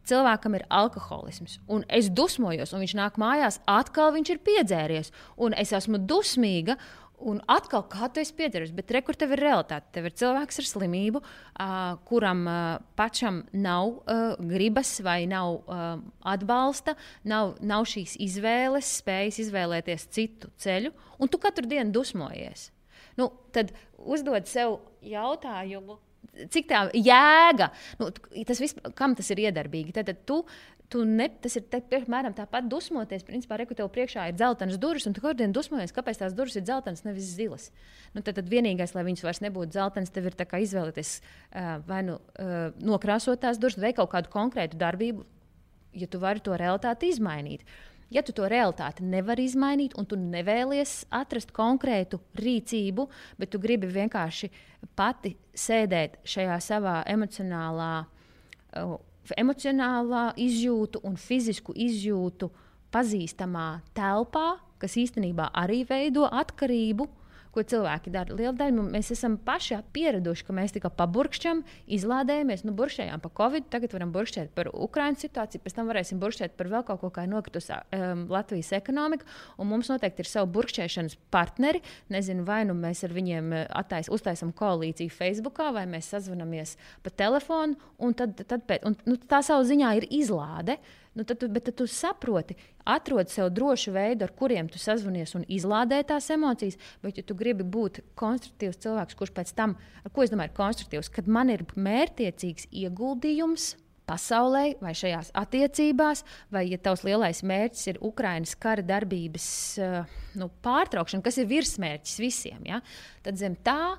cilvēkam ir alkoholisms, un es dusmojos, un viņš nāk mājās, atkal viņš ir piedzēries, un es esmu dusmīga. Un atkal, kā tu esi piedzēries, bet rekur tev ir realitāte. Tev ir cilvēks ar slimību, uh, kuram uh, pašam nav uh, gribas vai nav uh, atbalsta, nav, nav šīs izvēles, spējas izvēlēties citu ceļu, un tu katru dienu dusmojies. Nu, tad uzdod sev jautājumu, cik tā jēga, nu, tas viss, kam tas ir iedarbīgi. Tad, tad tu, tu ne, tas ir piemēram tāpat dusmoties. Principā, reku tev priekšā ir dzeltenas durvis, un tu katru dienu dusmojies, kāpēc tās durvis ir dzeltenas, nevis zilas. Nu, tad, tad vienīgais, lai viņas vairs nebūtu dzeltenas, tev ir izvēlēties uh, vai nu uh, nokrāsot tās durvis, vai kaut kādu konkrētu darbību, ja tu vari to realitāti izmainīt. Ja tu to realitāti nevari izmainīt, un tu nevēlies atrast konkrētu rīcību, bet tu gribi vienkārši pati sēdēt šajā savā emocionālā, uh, emocionālā izjūtu un fizisku izjūtu pazīstamā telpā, kas īstenībā arī veido atkarību ko cilvēki dara. Liela daļa mēs esam paši pieraduši, ka mēs tikai paburkšķam, izlādējamies, nu, burkšķējām par covid, tagad varam burkšķēt par Ukraiņas situāciju, pēc tam varēsim burkšķēt par vēl kaut ko, kā nokritus um, Latvijas ekonomika. Mums noteikti ir savi burkšķēšanas partneri. Nezinu, vai nu mēs ar viņiem attais, uztaisām koalīciju Facebook, vai mēs sazvanamies pa telefonu, un tad, tad pēc, un, nu, tā savu ziņā ir izlāde. Uh, nu, tad, tu, bet tad tu saproti, atrod sev drošu veidu, ar kuriem tu sazvanies un izlādē tās emocijas. Bet, ja tu gribi būt konstruktīvs cilvēks, kurš pēc tam, ar ko es domāju, ir konstruktīvs, kad man ir mērķiecīgs ieguldījums. Pasaulē, vai šajās attiecībās, vai ja tavs lielais mērķis ir Ukraiņas kara darbības uh, nu, pārtraukšana, kas ir virsmērķis visiem, ja? tad zem tā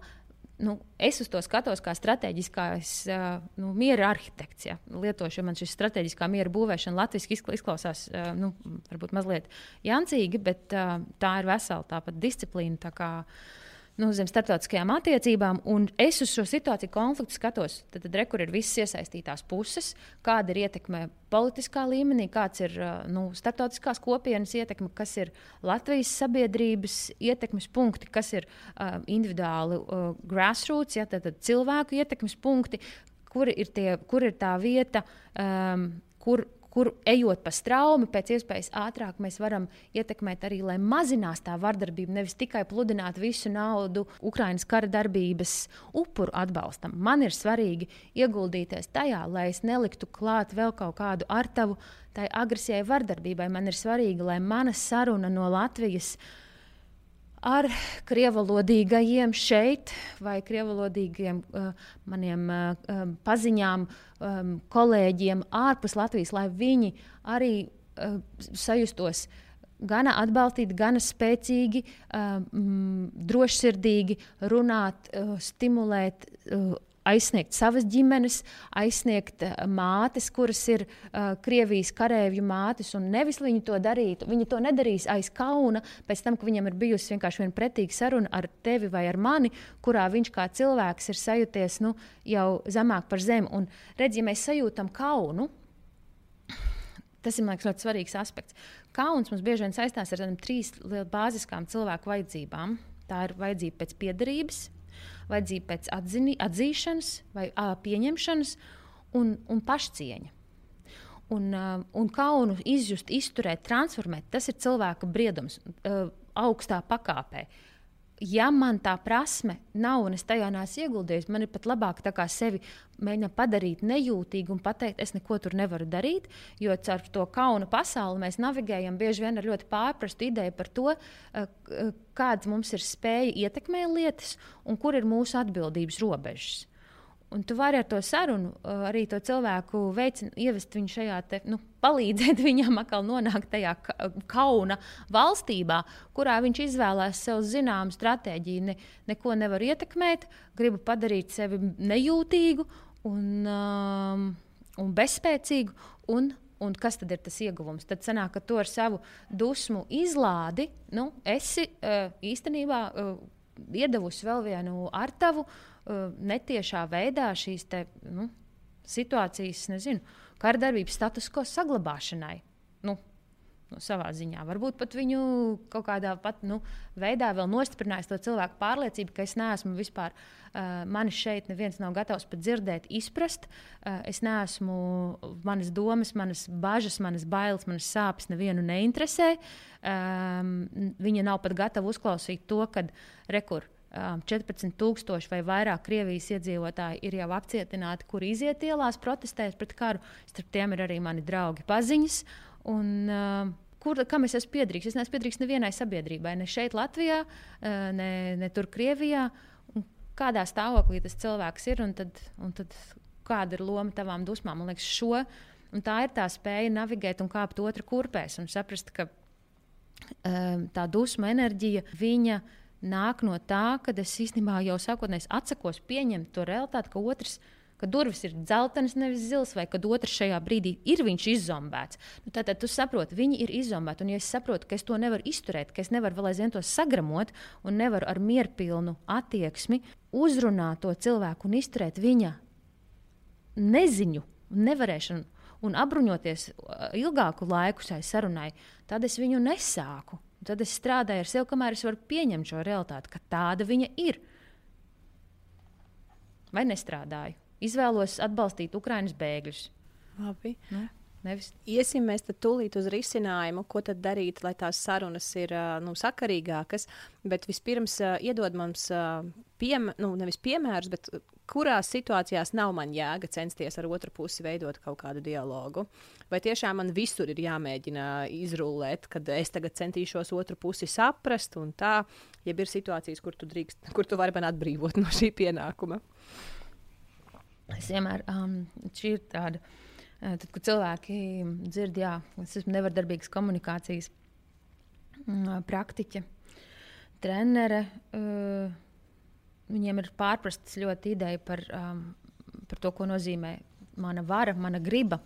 nu, es uz to skatos kā strateģiskais uh, nu, miera arhitekts. Ja. Lietošu, man šis strateģiskā miera būvēšana latviešu izklausās nu, varbūt mazliet jancīgi, bet tā ir vesela tāpat disciplīna. Tā kā, uh, nu, zem starptautiskajām attiecībām. Es uz šo situāciju konfliktu skatos. Tad, tad re, kur ir visas iesaistītās puses, kāda ir ietekme politiskā līmenī, kāds ir nu, starptautiskās kopienas ietekme, kas ir Latvijas sabiedrības ietekmes punkti, kas ir uh, individuāli uh, grassroots, ja, tad, tad cilvēku ietekmes punkti, kur ir, tie, kur ir tā vieta, um, kur, kur ejot pa straumi, pēc iespējas ātrāk mēs varam ietekmēt arī, lai mazinās tā vardarbība, nevis tikai pludināt visu naudu Ukraiņas kara darbības upuru atbalstam. Man ir svarīgi ieguldīties tajā, lai es neliktu klāt vēl kaut kādu artavu tai agresijai, vardarbībai. Man ir svarīgi, lai mana saruna no Latvijas ar krievalodīgajiem šeit, vai krievalodīgiem uh, maniem uh, paziņām, um, kolēģiem ārpus Latvijas, lai viņi arī uh, sajustos gana atbalstīti, gana spēcīgi, mm, drošsirdīgi runāt, uh, stimulēt. Uh, aizsniegt savas ģimenes, aizsniegt uh, mātes, kuras ir uh, Krievijas karavīru mātes, un nevis viņi to darītu. Viņi to nedarīs aiz kauna, pēc tam, ka viņam ir bijusi vienkārši viena pretīga saruna ar tevi vai ar mani, kurā viņš kā cilvēks ir sajūties nu, jau zemāk par zemi. Un redz, ja mēs sajūtam kaunu, Tas ir liekas, ļoti svarīgs aspekts. Kauns mums bieži vien saistās ar tādām trīs bāziskām cilvēku vajadzībām. Tā ir vajadzība pēc piederības, vajadzība pēc atzini, atzīšanas vai a, pieņemšanas un, un pašcieņa. Un, uh, un kaunu izjust, izturēt, transformēt, tas ir cilvēka briedums uh, augstā pakāpē. Uh, ja man tā prasme nav un es tajā neesmu ieguldījis, man ir pat labāk sevi mēģināt padarīt nejūtīgu un pateikt, es neko tur nevaru darīt. Jo caur to kaunu pasauli mēs navigējam bieži vien ar ļoti pārprastu ideju par to, eh, kāda mums ir spēja ietekmēt lietas un kur ir mūsu atbildības robežas. Un tu vari ar to sarunu uh, arī to cilvēku veicināt, ievest viņu šajā, te, nu, palīdzēt <laughs> viņam atkal nonākt tajā kauna valstībā, kurā viņš izvēlās sev zināmu stratēģiju. Ne, neko nevar ietekmēt, gribu padarīt sevi nejūtīgu un, um, un bezspēcīgu. Un, un kas tad ir tas ieguvums? Tad sanāk, ka tu ar savu dusmu izlādi, nu, esi uh, īstenībā uh, iedavusi vēl vienu ar tavu uh, netiešā veidā šīs te, nu, situācijas, nezinu, kārdarbības status quo saglabāšanai. Nu, nu, savā ziņā. Varbūt pat viņu kaut kādā pat, nu, veidā vēl nostiprinājis to cilvēku pārliecību, ka es neesmu vispār, uh, mani šeit neviens nav gatavs pat dzirdēt, izprast. Uh, es neesmu, manas domas, manas bažas, manas bailes, manas sāpes nevienu neinteresē. Um, viņa nav pat gatava uzklausīt to, kad rekur 14,000 vai vairāk Krievijas iedzīvotāji ir jau apcietināti, kur iziet ielās, protestēt pret karu. Starp tiem ir arī mani draugi paziņas. Un, uh, kur, kam es esmu piedrīgs? Es neesmu piedrīgs nevienai sabiedrībai, ne šeit, Latvijā, uh, ne, ne tur, Krievijā. Un kādā stāvoklī tas cilvēks ir un, tad, un tad kāda ir loma tavām dusmām? Man liekas, šo, tā ir tā spēja navigēt un kāpt otra kurpēs un saprast, ka um, tā dusmu enerģija viņa ir nāk no tā, ka es īstenībā jau sākotnēji atsakos pieņemt to realitāti, ka otrs ka durvis ir dzeltenas, nevis zilas, vai kad otrs šajā brīdī ir viņš izzombēts. Nu, tad, tad tu saproti, viņi ir izzombēti. Un, ja es saprotu, ka es to nevaru izturēt, ka es nevaru vēl aizvien to sagramot un nevaru ar mierpilnu attieksmi uzrunāt to cilvēku un izturēt viņa neziņu, nevarēšanu un apbruņoties uh, ilgāku laiku šai sarunai, tad es viņu nesāku. Un tad es strādāju ar sevi, kamēr es varu pieņemt šo realitāti, ka tāda viņa ir. Vai nestrādāju? Izvēlos atbalstīt Ukraiņas bēgļus. Labi. Nu? Nevis. Iesim mēs tad tūlīt uz risinājumu, ko tad darīt, lai tās sarunas ir nu, sakarīgākas. Bet vispirms uh, iedod mums uh, piem, nu, nevis piemērus, bet kurās situācijās nav man jēga censties ar otru pusi veidot kaut kādu dialogu. Vai tiešām man visur ir jāmēģina izrullēt, kad es tagad centīšos otru pusi saprast, un tā, ja ir situācijas, kur tu, drīkst, kur tu vari man atbrīvot no šī pienākuma. Es vienmēr, um, šī ir tāda Eh, tad, kad cilvēki dzird, jā, es esmu nevardarbīgas komunikācijas mm, praktiķe, trenere, uh, viņiem ir pārprastas ļoti ideja par, um, par to, ko nozīmē mana vara, mana griba.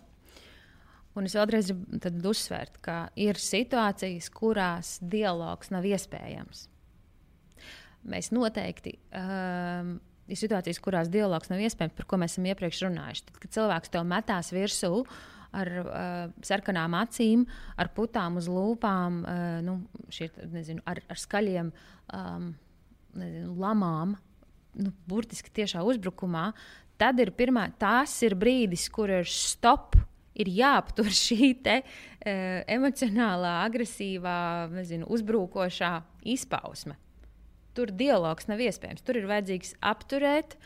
Un es vēlreiz gribu uzsvērt, ka ir situācijas, kurās dialogs nav iespējams. Mēs noteikti um, ir situācijas, kurās dialogs nav iespējams, par ko mēs esam iepriekš runājuši. Tad, kad cilvēks tev metās virsū ar uh, sarkanām acīm, ar putām uz lūpām, uh, nu, šie, nezinu, ar, ar skaļiem um, nezinu, lamām, nu, burtiski tiešā uzbrukumā, tad ir pirmā, tās ir brīdis, kur ir stop. Ir jāaptur šī te, uh, emocionālā, agresīvā, nezinu, uzbrukošā izpausme tur dialogs nav iespējams. Tur ir vajadzīgs apturēt,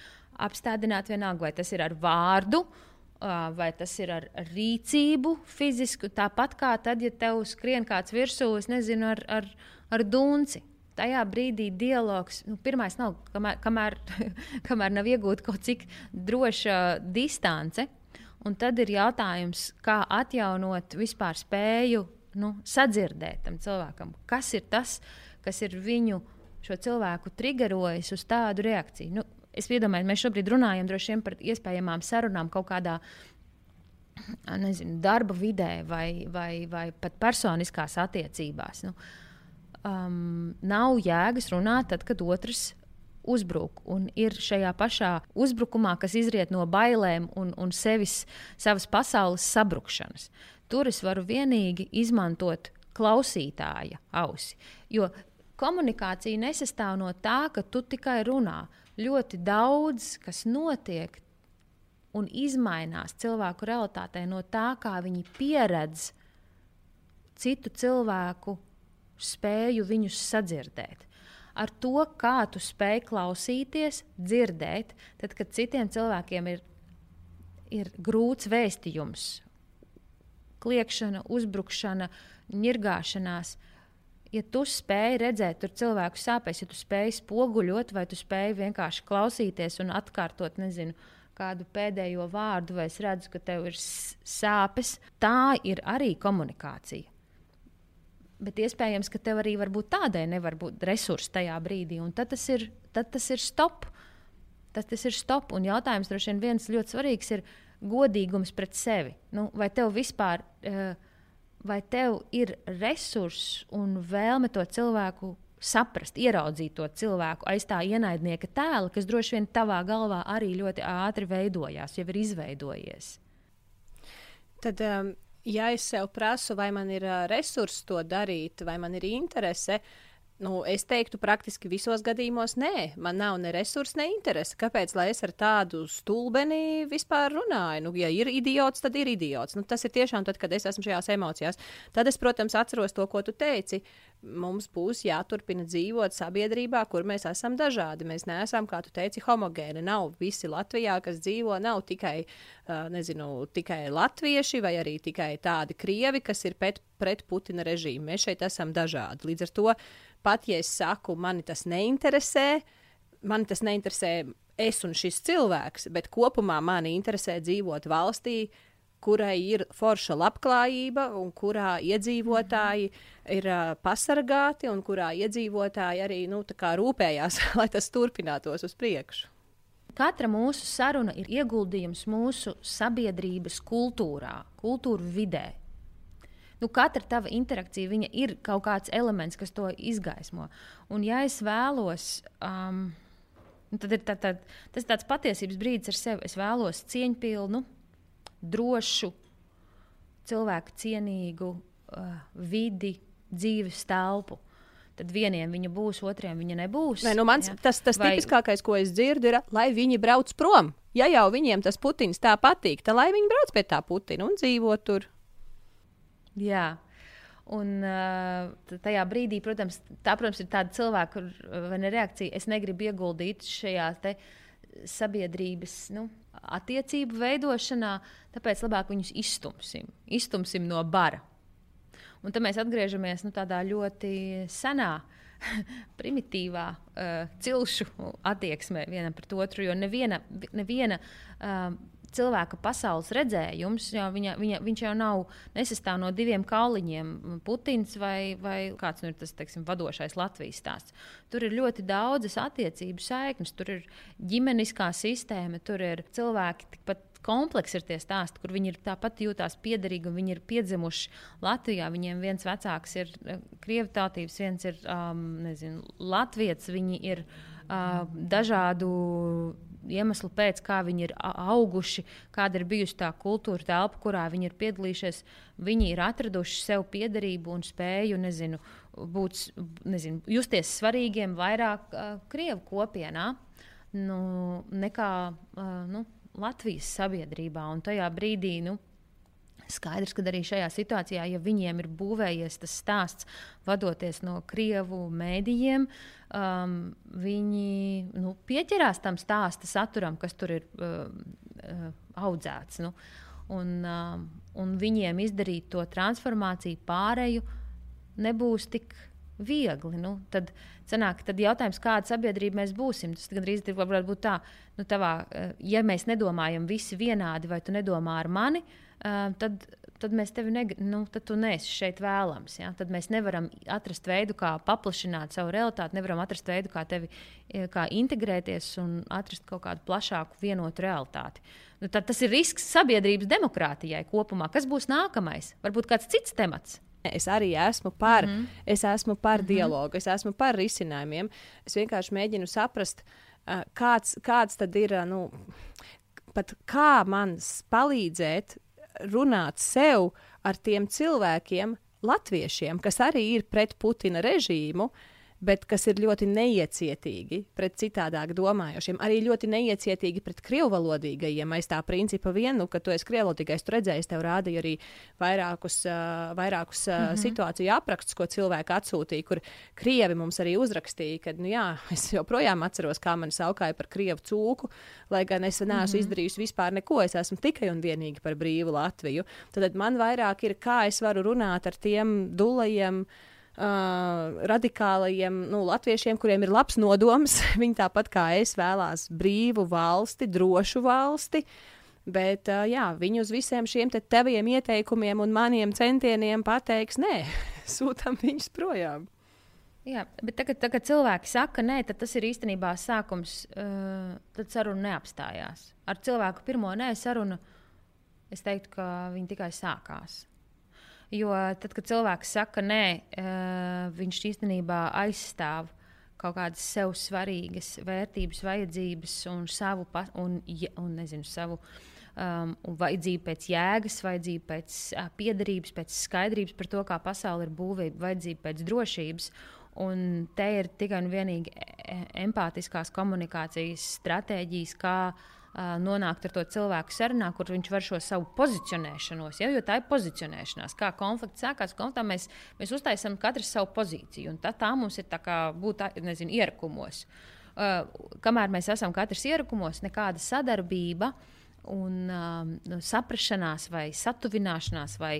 apstādināt vienalga, vai tas ir ar vārdu. Vai tas ir ar, rīcību, fizisku, tāpat kā tad, ja tev skrien kāds virsū, es nezinu, ar, ar, ar dunci. Tajā brīdī dialogs, nu, pirmais nav, kamēr, kamēr, <laughs> kamēr nav iegūta kaut cik droša distance. Un tad ir jautājums, kā atjaunot vispār spēju nu, sadzirdēt tam cilvēkam, kas ir tas, kas ir viņu šo cilvēku triggerojis uz tādu reakciju. Nu, es iedomājos, mēs šobrīd runājam vien par iespējamām sarunām kaut kādā nezinu, darba vidē vai, vai, vai pat personiskās attiecībās. Nu, um, nav jēgas runāt tad, kad otrs uzbruk. Un ir šajā pašā uzbrukumā, kas izriet no bailēm un, un sevis, savas pasaules sabrukšanas. Tur es varu vienīgi izmantot klausītāja ausi. Jo komunikācija nesastāv no tā, ka tu tikai runā. Ļoti daudz, kas notiek un izmainās cilvēku realitātē no tā, kā viņi pieredz citu cilvēku spēju viņus sadzirdēt ar to, kā tu spēj klausīties, dzirdēt, tad, kad citiem cilvēkiem ir, ir grūts vēstījums, kliēkšana, uzbrukšana, ņirgāšanās. Ja tu spēj redzēt tur cilvēku sāpes, ja tu spēj spoguļot, vai tu spēj vienkārši klausīties un atkārtot, nezinu, kādu pēdējo vārdu, vai es redzu, ka tev ir sāpes, tā ir arī komunikācija. Bet iespējams, ka tev arī tādai nevar būt resursi tajā brīdī. Tad tas ir, tad tas ir stop. Tas, tas ir stop. Un jautājums droši vien viens ļoti svarīgs ir godīgums pret sevi. Nu, vai tev vispār uh, vai tev ir resursi un vēlme to cilvēku saprast, ieraudzīt to cilvēku aiz tā ienaidnieka tēla, kas droši vien tavā galvā arī ļoti ātri veidojās, jau ir izveidojies. Tad um, ja es sev prasu, vai man ir resursi to darīt, vai man ir interese, nu, es teiktu, praktiski visos gadījumos nē, man nav ne resursu, ne interese. Kāpēc lai es ar tādu stulbeni vispār runāju? Nu, ja ir idiots, tad ir idiots. Nu, tas ir tiešām tad, kad es esmu šajās emocijās. Tad es, protams, atceros to, ko tu teici mums būs jāturpina dzīvot sabiedrībā, kur mēs esam dažādi. Mēs neesam, kā tu teici, homogēni. Nav visi Latvijā, kas dzīvo, nav tikai, nezinu, tikai latvieši vai arī tikai tādi krievi, kas ir pret, pret Putina režīmu. Mēs šeit esam dažādi. Līdz ar to pat ja es saku, mani tas neinteresē, mani tas neinteresē es un šis cilvēks, bet kopumā mani interesē dzīvot valstī, kurai ir forša labklājība un kurā iedzīvotāji ir uh, pasargāti un kurā iedzīvotāji arī nu, rūpējās, <laughs> lai tas turpinātos uz priekšu. Katra mūsu saruna ir ieguldījums mūsu sabiedrības kultūrā, kultūra vidē. Nu, katra tava interakcija ir kaut kāds elements, kas to izgaismo. Un, ja es vēlos, um, tad ir tā, tā, tas tāds patiesības brīdis ar sevi. Es vēlos cieņpilnu, drošu, cilvēku cienīgu uh, vidi, dzīves telpu. Tad vieniem viņa būs, otriem viņa nebūs. Nē, nu mans, ja? Tas, tas Vai... tipiskākais, ko es dzirdu, ir, lai viņi brauc prom. Ja jau viņiem tas Putins tā patīk, tad lai viņi brauc pie tā Putina un dzīvo tur. Jā. Un uh, tajā brīdī, protams, tā protams, ir tāda cilvēka reakcija. Es negribu ieguldīt šajā sabiedrības nu, attiecību veidošanā, tāpēc labāk viņus izstumsim, izstumsim no bara. Un tad mēs atgriežamies nu, tādā ļoti senā, <laughs> primitīvā uh, cilšu attieksmē vienam pret otru. Jo neviena, neviena uh, cilvēka pasaules redzējums, jo viņa, viņa, viņš jau nav nesastāv no diviem kauliņiem, Putins vai, vai kāds nu ir tas teiksim, vadošais Latvijas stāsts. Tur ir ļoti daudzas attiecību saiknes, tur ir ģimeniskā sistēma, tur ir cilvēki tikpat komplekss ir tie stāsti, kur viņi ir tāpat jūtās piederīgi un viņi ir piedzimuši Latvijā. Viņiem viens vecāks ir eh, krievu tautības, viens ir um, nezinu, latviets, viņi ir uh, dažādu iemeslu pēc, kā viņi ir auguši, kāda ir bijusi tā kultūra telpa, kurā viņi ir piedalījušies. Viņi ir atraduši sev piederību un spēju nezinu, būt, nezinu, justies svarīgiem vairāk uh, Krievu kopienā nu, nekā uh, nu, Latvijas sabiedrībā. Un tajā brīdī nu, Skaidrs, ka arī šajā situācijā, ja viņiem ir būvējies tas stāsts, vadoties no krievu mēdījiem, um, viņi nu, pieķerās tam stāsta saturam, kas tur ir uh, uh, audzēts. Nu, un, uh, un viņiem izdarīt to transformāciju, pārēju, nebūs tik viegli. Nu, tad, sanāk, tad jautājums, kāda sabiedrība mēs būsim, tas gandrīz varētu būt tā, nu, tavā, uh, ja mēs nedomājam visi vienādi, vai tu nedomā ar mani, tad tad mēs tevi neg nu, tad tu neesi šeit vēlams. Ja? Tad mēs nevaram atrast veidu, kā paplašināt savu realitāti, nevaram atrast veidu, kā tevi e, kā integrēties un atrast kaut kādu plašāku, vienotu realitāti. Nu, tad tas ir risks sabiedrības demokrātijai kopumā. Kas būs nākamais? Varbūt kāds cits temats. Es arī esmu par, mm -hmm. es esmu par mm -hmm. dialogu, es esmu par risinājumiem. Es vienkārši mēģinu saprast, kāds, kāds tad ir. Nu, pat kā man palīdzēt runāt sev ar tiem cilvēkiem, latviešiem, kas arī ir pret Putina režīmu, uh, bet kas ir ļoti neiecietīgi pret citādāk domājošiem, arī ļoti neiecietīgi pret krievvalodīgajiem. Aiz tā principa vien, nu, ka tu esi krievvalodīgais, tu redzēji, tev rādīja arī vairākus, uh, vairākus uh, mm -hmm. situāciju aprakstus, ko cilvēki atsūtīja, kur krievi mums arī uzrakstīja, ka, nu jā, <laughs> es joprojām atceros, kā mani saukāja par krievu cūku, lai gan es neesmu mm -hmm. izdarījusi vispār neko, es esmu tikai un vienīgi par brīvu Latviju. Tad man vairāk ir, kā es varu runāt ar tiem dulajiem uh, radikālajiem nu, latviešiem, kuriem ir labs nodoms. <laughs> Viņi tāpat kā es vēlās brīvu valsti, drošu valsti. Bet uh, jā, viņi uz visiem šiem te teviem ieteikumiem un maniem centieniem pateiks, nē, <laughs> sūtām viņus projām. Jā, bet tagad, tagad cilvēki saka, nē, tas ir īstenībā sākums. Uh, tad saruna neapstājās. Ar cilvēku pirmo nē sarunu es teiktu, ka viņi tikai sākās. Jo tad, kad cilvēks saka, nē, uh, viņš īstenībā aizstāv kaut kādas sev svarīgas vērtības, vajadzības un savu, un, un, nezinu, savu um, vajadzību pēc jēgas, vajadzību pēc uh, piederības, pēc skaidrības par to, kā pasaule ir būvēta, vajadzību pēc drošības. Un te ir tikai un vienīgi e, e, empātiskās komunikācijas stratēģijas, kā uh, nonākt ar to cilvēku sarunā, kur viņš var šo savu pozicionēšanos, ja, jo tā ir pozicionēšanās. Kā konflikts sākās, konfliktā mēs, mēs uztaisām katru savu pozīciju, un tā, tā mums ir būt nezinu, ierakumos. Uh, kamēr mēs esam katrs ierakumos, nekāda sadarbība un uh, saprašanās vai satuvināšanās vai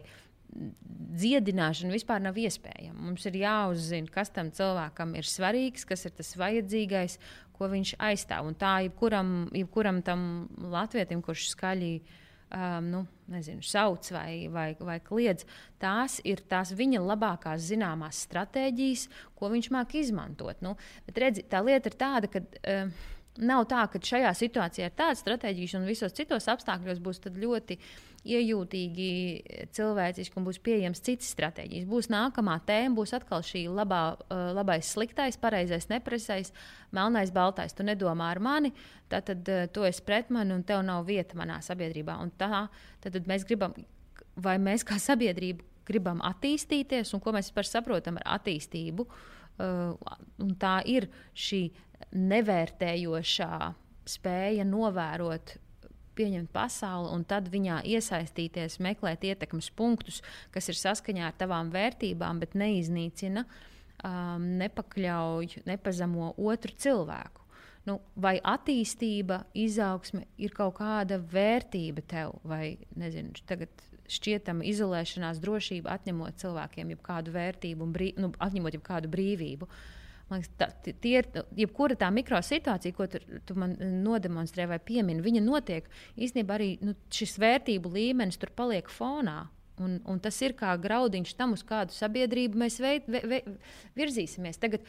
dziedināšana vispār nav iespējama. Mums ir jāuzzina, kas tam cilvēkam ir svarīgs, kas ir tas vajadzīgais, ko viņš aizstāv. Un tā jebkuram, jebkuram tam latvietim, kurš skaļi um, nu, nezinu, sauc vai, vai, vai kliedz, tās ir tās viņa labākās zināmās stratēģijas, ko viņš māk izmantot. Nu, bet redzi, tā lieta ir tāda, ka. Uh, Nav tā, ka šajā situācijā ir tāda stratēģija, un visos citos apstākļos būs ļoti iejūtīgi, cilvēciski un būs pieejams citas stratēģijas. Būs nākamā tēma, būs atkal šī labā, uh, labais, sliktais, pareizais, nepareizais, melnais, baltais. Tu nedomā ar mani, tad, tad uh, tu esi pret mani un tev nav vieta manā sabiedrībā. Un tā tad, tad mēs gribam, vai mēs kā sabiedrība gribam attīstīties, un ko mēs vispār saprotam ar attīstību. Uh, tā ir šī nevērtējošā spēja novērot pieņemt pasauli un tad viņā iesaistīties, meklēt ietekmes punktus, kas ir saskaņā ar tavām vērtībām, bet neiznīcina, um, nepakļauj, nepazemo otru cilvēku. Nu, vai attīstība, izaugsme ir kaut kāda vērtība tev, vai nezinu, tagad šķietama izolēšanās, drošība, atņemot cilvēkiem jebkādu vērtību, brī, nu, atņemot jebkādu brīvību. Uh, Liekas, tā, tie ir jebkura tā mikrosituācija, ko tu, tu man nodemonstrē vai piemini. Viņa notiek īstenībā arī nu, šis vērtību līmenis tur paliek fonā. Un, un tas ir kā graudiņš tam, uz kādu sabiedrību mēs veid, ve, ve, virzīsimies. Tagad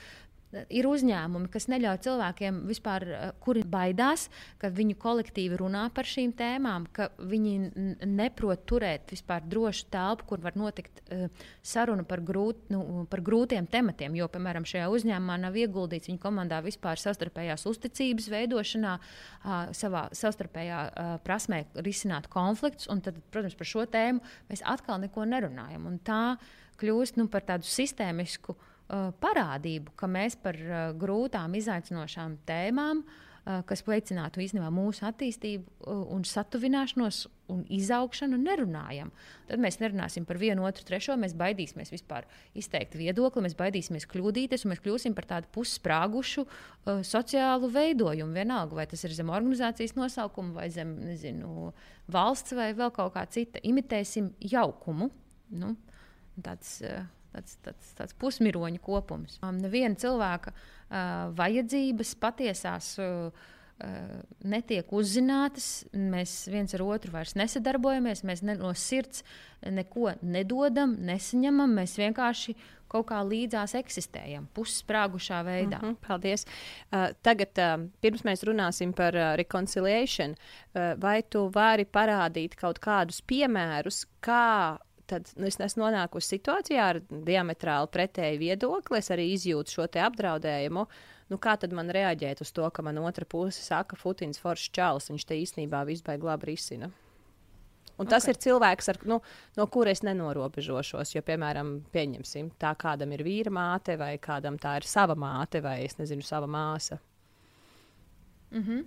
ir uzņēmumi, kas neļauj cilvēkiem vispār, eh, kuri baidās, ka viņu kolektīvi runā par šīm tēmām, ka viņi neprot turēt vispār drošu telpu, kur var notikt uh, saruna par, grūt, nu, par grūtiem tematiem. Jo, piemēram, šajā uzņēmumā nav ieguldīts viņa komandā vispār savstarpējās uzticības veidošanā, uh, savā savstarpējā uh, prasmē risināt konfliktus. Tad, protams, par šo tēmu mēs atkal neko nerunājam. Un tā kļūst nu, par tādu sistēmisku Uh, parādību, ka mēs par uh, grūtām, izaicinošām tēmām, uh, kas veicinātu īstenībā mūsu attīstību un satuvināšanos un izaugšanu, nerunājam. Tad mēs nerunāsim par vienu, otru, trešo. Mēs baidīsimies vispār izteikt viedokli, mēs baidīsimies kļūdīties, un mēs kļūsim par tādu pussprāgušu uh, sociālu veidojumu. Vienalga, vai tas ir zem organizācijas nosaukuma, vai zem nezinu, valsts, vai vēl kaut kā cita. Imitēsim jaukumu. Nu, tāds, uh, tāds, tāds, tāds pusmiroņu kopums. Um, neviena cilvēka uh, vajadzības, patiesās uh, netiek uzzinātas, mēs viens ar otru vairs nesadarbojamies, mēs ne, no sirds neko nedodam, nesaņemam, mēs vienkārši kaut kā līdzās eksistējam, pussprāgušā veidā. Mm -hmm, paldies. Uh, tagad, uh, pirms mēs runāsim par uh, reconciliation, uh, vai tu vari parādīt kaut kādus piemērus, kā tad nu, es esmu nonākusi situācijā ar diametrāli pretēju viedokli, es arī izjūtu šo apdraudējumu. Nu, kā tad man reaģēt uz to, ka man otra puse saka, Futins foršs čalis, viņš te īstenībā beigu labi risina? Un tas okay. ir cilvēks, ar, nu, no kura es nenorobežošos. Jo, piemēram, pieņemsim, tā kādam ir vīra māte, vai kādam tā ir sava māte, vai es nezinu, sava māsa. Mm -hmm.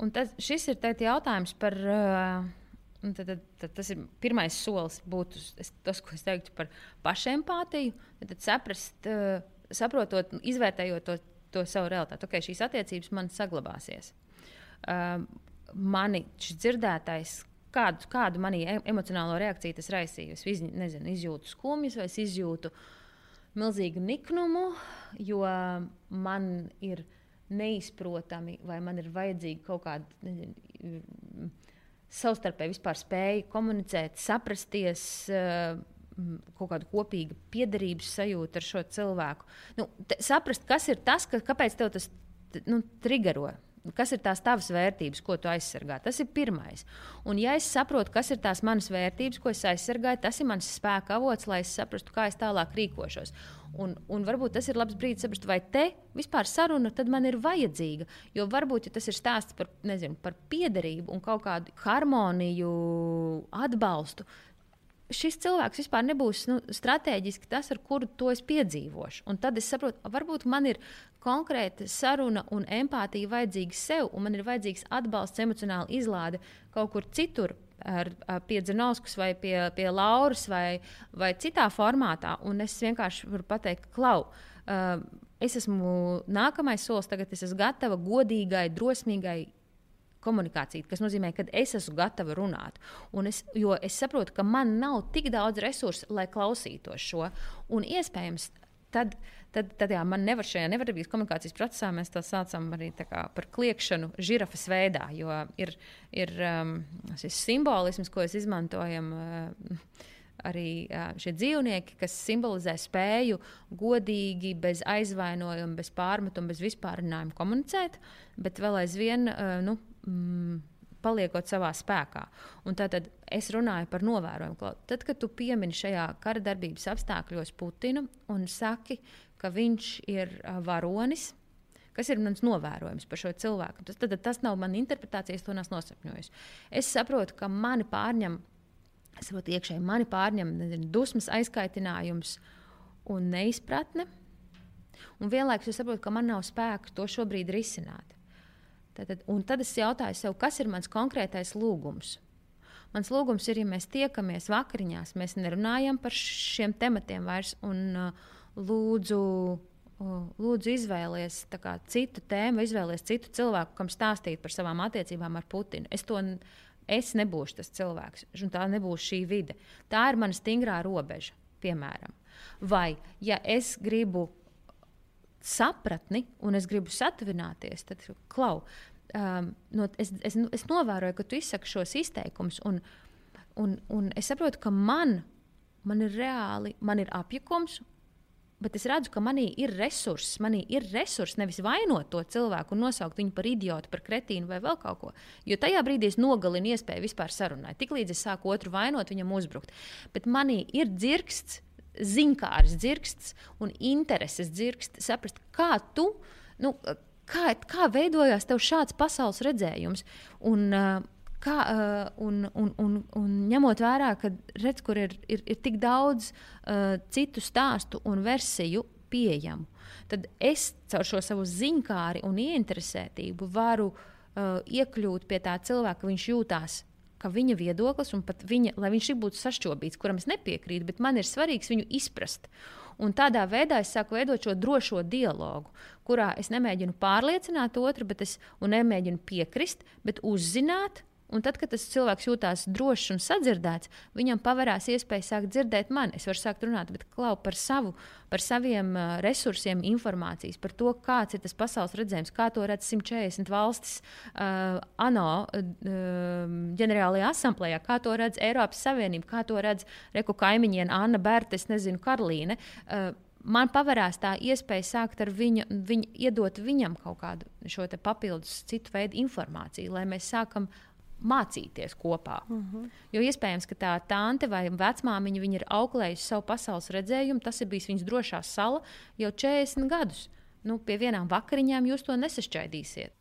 Un tas, šis ir jautājums par. Uh, tad, tad, tad tas ir pirmais solis, būtu es, tas, ko es teiktu par pašempātiju. Tad, tad saprast, uh, saprotot, izvērtējot to, to savu realitāti. Okay, šīs attiecības man saglabāsies. Uh, mani šis dzirdētais, kādu, kādu manī emocionālo reakciju tas raisīja. Es iz, nezinu, izjūtu skumjas, vai es izjūtu milzīgu niknumu, jo man ir neizprotami, vai man ir vajadzīga kaut kāda nezinu, savstarpēji spēja komunicēt, saprasties. Uh, kaut kāda kopīga piederības sajūta ar šo cilvēku. Nu, saprast, kas ir tas, ka, kāpēc tev tas nu, triggero. Kas ir tās tavas vērtības, ko tu aizsargā? Tas ir pirmais. Un, ja es saprotu, kas ir tās manas vērtības, ko es aizsargāju, tas ir mans spēka avots, lai es saprastu, kā es tālāk rīkošos. Un, un varbūt tas ir labs brīdis saprast, vai te vispār saruna man ir vajadzīga. Jo varbūt ja tas ir stāsts par, nezinu, par piederību un kaut kādu harmoniju, atbalstu šis cilvēks vispār nebūs nu, strateģiski tas, ar kuru to es piedzīvošu. Un tad es saprotu, varbūt man ir konkrēta saruna un empātija vajadzīga sev, un man ir vajadzīgs atbalsts, emocionāla izlāde kaut kur citur. Ar, ar pie Zenovskas, vai pie, pie Lauras, vai, vai citā formātā. Un es vienkārši varu pateikt, klau, uh, es esmu nākamais solis, tagad es esmu gatava godīgai, drosmīgai, komunikācija, kas nozīmē, ka es esmu gatava runāt. Un es, jo es saprotu, ka man nav tik daudz resursu, lai klausītos šo. Un iespējams, tad, tad, tad jā, man nevar šajā nevarbības komunikācijas procesā mēs to saucam arī kā, par kliēkšanu žirafas veidā, jo ir, ir um, šis simbolisms, ko es izmantojam. Uh, arī uh, šie dzīvnieki, kas simbolizē spēju godīgi, bez aizvainojuma, bez pārmetuma, bez vispārinājuma komunicēt, bet vēl aizvien uh, nu, mm, paliekot savā spēkā. Un tad es runāju par novērojumu. Tad, kad tu piemini šajā kara darbības apstākļos Putinu un saki, ka viņš ir varonis, kas ir mans novērojums par šo cilvēku, tas, tad, tas nav mana interpretācija, es to neesmu nosapņojis. Es saprotu, ka mani pārņem, es saprotu, iekšēji mani pārņem dusmas, aizkaitinājums un neizpratne. Un vienlaikus es saprotu, ka man nav spēku to šobrīd risināt. Tad, un tad es jautāju sev, kas ir mans konkrētais lūgums. Mans lūgums ir, ja mēs tiekamies vakariņās, mēs nerunājam par šiem tematiem vairs. Un, uh, lūdzu, uh, lūdzu izvēlies kā, citu tēmu, izvēlies citu cilvēku, kam stāstīt par savām attiecībām ar Putinu. Es, to, es nebūšu tas cilvēks, un tā nebūs šī vide. Tā ir mana stingrā robeža, piemēram. Vai, ja es gribu sapratni un es gribu satuvināties, tad klau. Um, no, es, es, es novēroju, ka tu izsaki šos izteikumus, un, un, un es saprotu, ka man, man ir reāli, man ir apjukums, bet es redzu, ka manī ir resurss, manī ir resurss nevis vainot to cilvēku un nosaukt viņu par idiotu, par kretīnu vai vēl kaut ko. Jo tajā brīdī es nogalinu iespēju vispār sarunāt. Tiklīdz es sāku otru vainot, viņam uzbrukt. Bet manī ir dzirksts zinkārs dzirksts un intereses dzirksts, saprast, kā tu, nu, kā, kā veidojās tev šāds pasaules redzējums. Un, uh, Kā, uh, un, un, un, un ņemot vērā, ka redz, kur ir, ir, ir tik daudz uh, citu stāstu un versiju pieejamu, tad es caur šo savu ziņkāri un ieinteresētību varu uh, iekļūt pie tā cilvēka, ka viņš jūtās ka viņa viedoklis, un pat viņa, lai viņš būtu sašķobīts, kuram es nepiekrītu, bet man ir svarīgs viņu izprast. Un tādā veidā es sāku veidot šo drošo dialogu, kurā es nemēģinu pārliecināt otru, bet es nemēģinu piekrist, bet uzzināt Un tad, kad tas cilvēks jūtas drošs un sadzirdēts, viņam pavērās iespēja sākt dzirdēt mani. Es varu sākt runāt klau, par, savu, par saviem uh, resursiem, informācijas, par to, kāds ir tas pasaules redzējums, kā to redz 140 valstis uh, ANO uh, ģenerālajā asamblējā, kā to redz Eiropas Savienība, kā to redz Reku kaimiņiene Anna Berta, es nezinu, Karlīne. Uh, man pavērās tā iespēja sākt ar viņu, viņu iedot viņam kaut kādu šo papildus citu veidu informāciju, lai mēs sākam mācīties kopā. Mhm. -huh. Jo iespējams, ka tā tante vai vecmāmiņa ir auklējusi savu pasaules redzējumu, tas ir bijis viņas drošā sala jau 40 gadus. Nu, pie vienām vakariņām jūs to nesašķaidīsiet.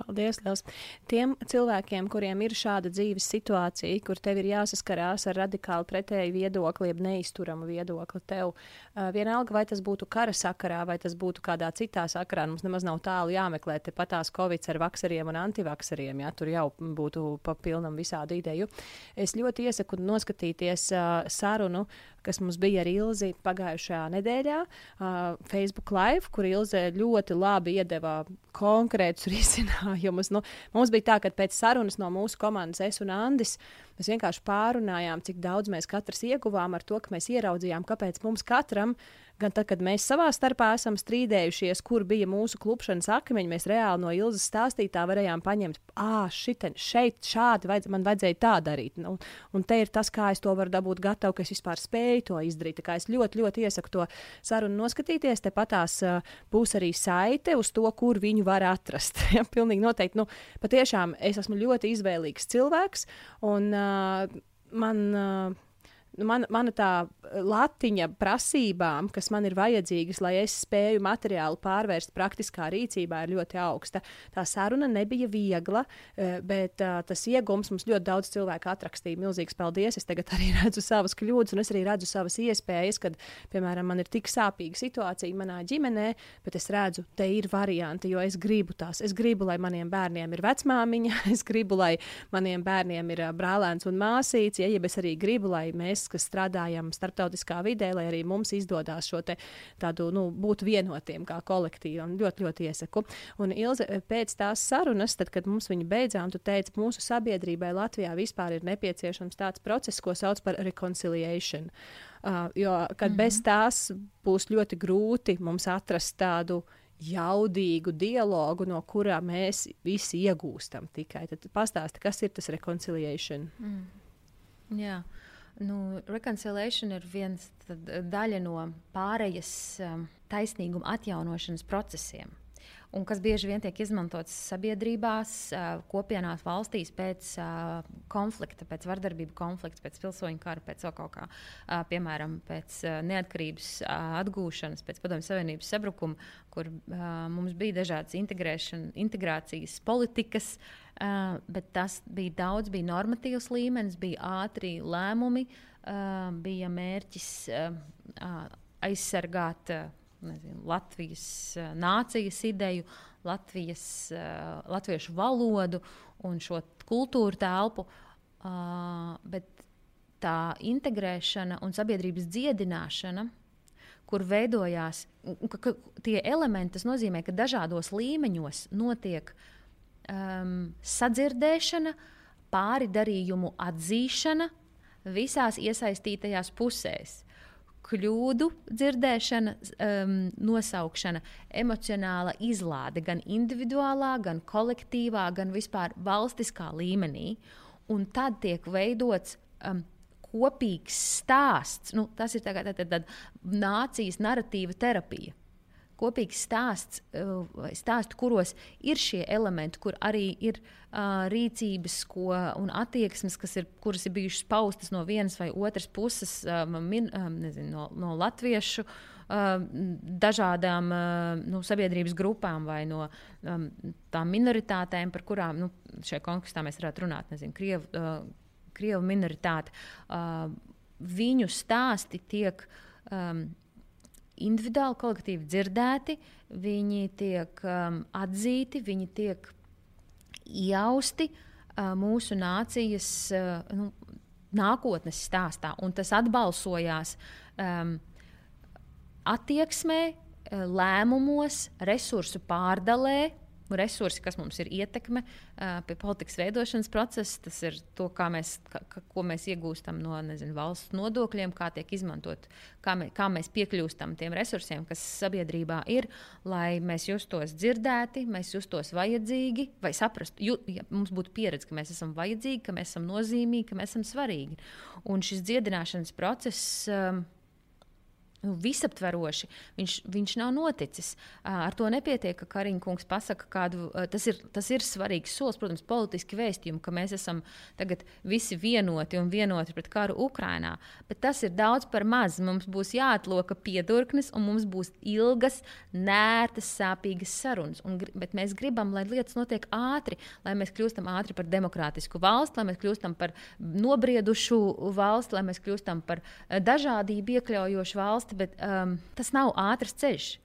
Paldies, Liels. Tiem cilvēkiem, kuriem ir šāda dzīves situācija, kur tev ir jāsaskarās ar radikāli pretēju viedokli, jeb neizturamu viedokli tev, uh, vienalga vai tas būtu kara sakarā, vai tas būtu kādā citā sakarā, mums nemaz nav tālu jāmeklē te patās Covid ar vakseriem un antivakseriem, ja tur jau būtu pa pilnam visādu ideju. Es ļoti iesaku noskatīties uh, sarunu, kas mums bija ar Ilzi pagājušajā nedēļā, uh, Facebook Live, kur Ilze ļoti labi iedeva konkrētus <laughs> risinājumus. Nu, mums bija tā, ka pēc sarunas no mūsu komandas, es un Andris, mēs vienkārši pārunājām, cik daudz mēs katrs ieguvām ar to, ka mēs ieraudzījām, kāpēc mums katram gan tad, kad mēs savā starpā esam strīdējušies, kur bija mūsu klupšanas akmeņi, mēs reāli no Ilzas stāstītā varējām paņemt, ah, šiten, šeit šādi vajadz, man vajadzēja tā darīt. Un, un te ir tas, kā es to varu dabūt gatavu, ka es vispār spēju to izdarīt. Tā kā es ļoti, ļoti iesaku to sarunu noskatīties. Tepat uh, būs arī saite uz to, kur viņu var atrast. <laughs> ja, pilnīgi noteikti. Nu, patiešām es esmu ļoti izvēlīgs cilvēks un uh, man. Uh, nu, man, mana tā latiņa prasībām, kas man ir vajadzīgas, lai es spēju materiālu pārvērst praktiskā rīcībā, ir ļoti augsta. Tā saruna nebija viegla, bet uh, tas iegums mums ļoti daudz cilvēku atrakstīja. Milzīgs paldies! Es tagad arī <laughs> redzu savas kļūdas, un es arī redzu savas iespējas, kad, piemēram, man ir tik sāpīga situācija manā ģimenē, bet es redzu, te ir varianti, jo es gribu tās. Es gribu, lai maniem bērniem ir vecmāmiņa, <laughs> es gribu, lai maniem bērniem ir brālēns un māsīts, ja, ja es arī gribu, lai mēs, kas strādājam starptautiskā vidē, lai arī mums izdodas šo tādu nu, būt vienotiem kā kolektīvam. Ļoti, ļoti iesaku. Un Ilze, pēc tās sarunas, tad, kad mums viņa beidzām, tu teici, mūsu sabiedrībai Latvijā vispār ir nepieciešams tāds process, ko sauc par reconciliation. Uh, jo, kad mm -hmm. bez tās būs ļoti grūti mums atrast tādu jaudīgu dialogu, no kurā mēs visi iegūstam tikai. Tad pastāsti, kas ir tas reconciliation? Mm. Jā. Nu, reconciliation ir viens tad, daļa no pārējas um, taisnīguma atjaunošanas procesiem. Un kas bieži vien tiek izmantots sabiedrībās, uh, kopienās, valstīs pēc uh, konflikta, pēc vardarbību konflikta, pēc pilsoņu kara, pēc kaut kā, uh, piemēram, pēc neatkarības atgūšanas, pēc Padomju Savienības sabrukuma, kur mums bija dažādas integrācijas politikas. Uh, Uh, bet tas bija daudz, bija normatīvs līmenis, bija ātri lēmumi, uh, bija mērķis uh, uh, aizsargāt uh, nezinu, Latvijas uh, nācijas ideju, Latvijas, latviešu valodu un šo kultūru telpu. Bet tā integrēšana un sabiedrības dziedināšana, kur veidojās ka, ka tie elementi, tas nozīmē, ka dažādos līmeņos notiek uh, um, sadzirdēšana, pāri darījumu atzīšana visās iesaistītajās pusēs. Kļūdu dzirdēšana, um, nosaukšana, emocionāla izlāde gan individuālā, gan kolektīvā, gan vispār valstiskā līmenī. Un tad tiek veidots um, kopīgs stāsts. Nu, tas ir kā tāda tā, tā, nācijas narratīva terapija kopīgs stāsts, uh, stāstu, kuros ir šie elementi, kur arī ir uh, rīcības ko, un attieksmes, ir, kuras ir bijušas paustas no vienas vai otras puses, um, min, um, nezinu, no, no latviešu. Uh, dažādām uh, nu, sabiedrības grupām vai no um, tām minoritātēm, par kurām nu, šajā kontekstā mēs varētu runāt, nezinu, Krievu, uh, Krievu minoritāte. Uh, viņu stāsti tiek um, individuāli, kolektīvi dzirdēti, viņi tiek um, atzīti, viņi tiek iausti uh, mūsu nācijas uh, nu, nākotnes stāstā. Un tas atbalsojās um, attieksmē, uh, lēmumos, resursu pārdalē, resursi, kas mums ir ietekme pie politikas veidošanas procesa. Tas ir to, mēs, ko mēs iegūstam no nezinu, valsts nodokļiem, kā tiek izmantot, kā, mē, kā mēs piekļūstam tiem resursiem, kas sabiedrībā ir, lai mēs justos dzirdēti, mēs justos vajadzīgi, vai saprastu, ju, ja mums būtu pieredze, ka mēs esam vajadzīgi, ka mēs esam nozīmīgi, ka mēs esam svarīgi. Un šis dziedināšanas process. Um, nu, visaptveroši. Viņš, viņš nav noticis. Ar to nepietiek, ka Kariņkungs pasaka, kādu tas ir, tas ir svarīgs solis, protams, politiski vēstījumi, ka mēs esam tagad visi vienoti un vienoti pret karu Ukrajinā. Bet tas ir daudz par maz. Mums būs jāatloka piedurknes, un mums būs ilgas, nērtas, sāpīgas sarunas. Un, bet mēs gribam, lai lietas notiek ātri, lai mēs kļūstam ātri par demokrātisku valsti, lai mēs kļūstam par nobriedušu valsti, lai mēs kļūstam par dažādību iekļaujošu valsti valsti, bet um, tas nav ātrs ceļš.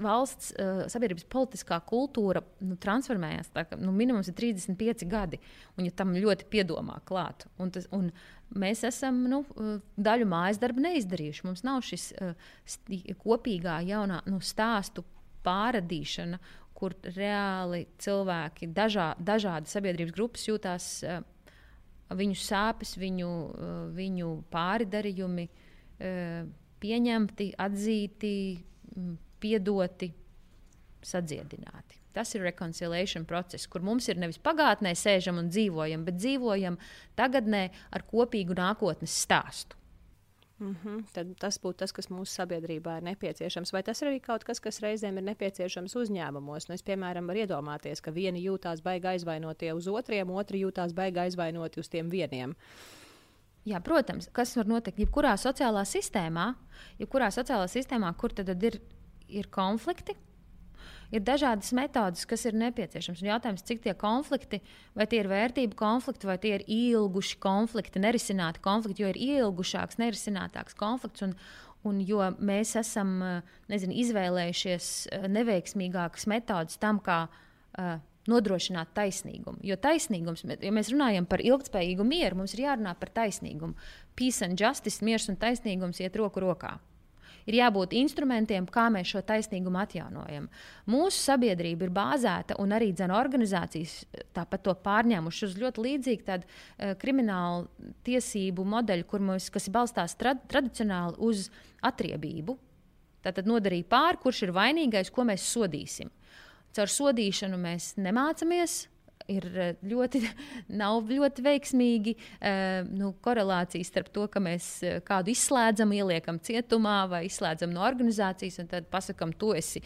Valsts uh, sabiedrības politiskā kultūra nu, transformējās. Tā, ka, nu, minimums ir 35 gadi, un ja tam ļoti piedomā klāt. Un tas, un mēs esam nu, uh, daļu mājas darbu neizdarījuši. Mums nav šis uh, kopīgā jaunā nu, stāstu pārradīšana, kur reāli cilvēki, dažā, dažādi sabiedrības grupas jūtās uh, viņu sāpes, viņu, uh, viņu pāridarījumi. Pieņemti, atzīti, piedoti, sadziedināti. Tas ir reconciliation process, kur mums ir nevis pagātnē sēžam un dzīvojam, bet dzīvojam tagadnē ar kopīgu nākotnes stāstu. Mm -hmm. Tad tas būtu tas, kas mūsu sabiedrībā ir nepieciešams. Vai tas ir arī kaut kas, kas reizēm ir nepieciešams uzņēmumos? Nu, es, piemēram, varu iedomāties, ka vieni jūtās baigi aizvainotie uz otriem, otri jūtās baigi aizvainoti uz tiem vieniem. Jā, protams, kas var notikt jebkurā sociālā sistēmā, jebkurā sociālā sistēmā, kur tad ir, ir konflikti. Ir dažādas metodes, kas ir nepieciešamas. Un jautājums, cik tie konflikti, vai tie ir vērtību konflikti, vai tie ir ilguši konflikti, nerisināti konflikti, jo ir ilgušāks, nerisinātāks konflikts. Un, un jo mēs esam nezinu, izvēlējušies neveiksmīgākas metodes tam, kā uh, nodrošināt taisnīgumu. Jo taisnīgums, ja mēs runājam par ilgspējīgu mieru, mums ir jārunā par taisnīgumu. Peace and justice, miers un taisnīgums iet roku rokā. Ir jābūt instrumentiem, kā mēs šo taisnīgumu atjaunojam. Mūsu sabiedrība ir bāzēta, un arī dzene organizācijas tāpat to pārņēmuši uz ļoti līdzīgu tādu uh, kriminālu tiesību modeļu, mums, kas balstās tra tradicionāli uz atriebību. Tātad nodarīja pāri, kurš ir vainīgais, ko mēs sodīsim. Caur sodīšanu mēs nemācāmies. Ir eh, ļoti, <laughs> nav ļoti veiksmīgi uh, nu, korelācija starp to, ka mēs eh, kādu izslēdzam, ieliekam cietumā vai izslēdzam no organizācijas, un tad pasakām, tu, esi,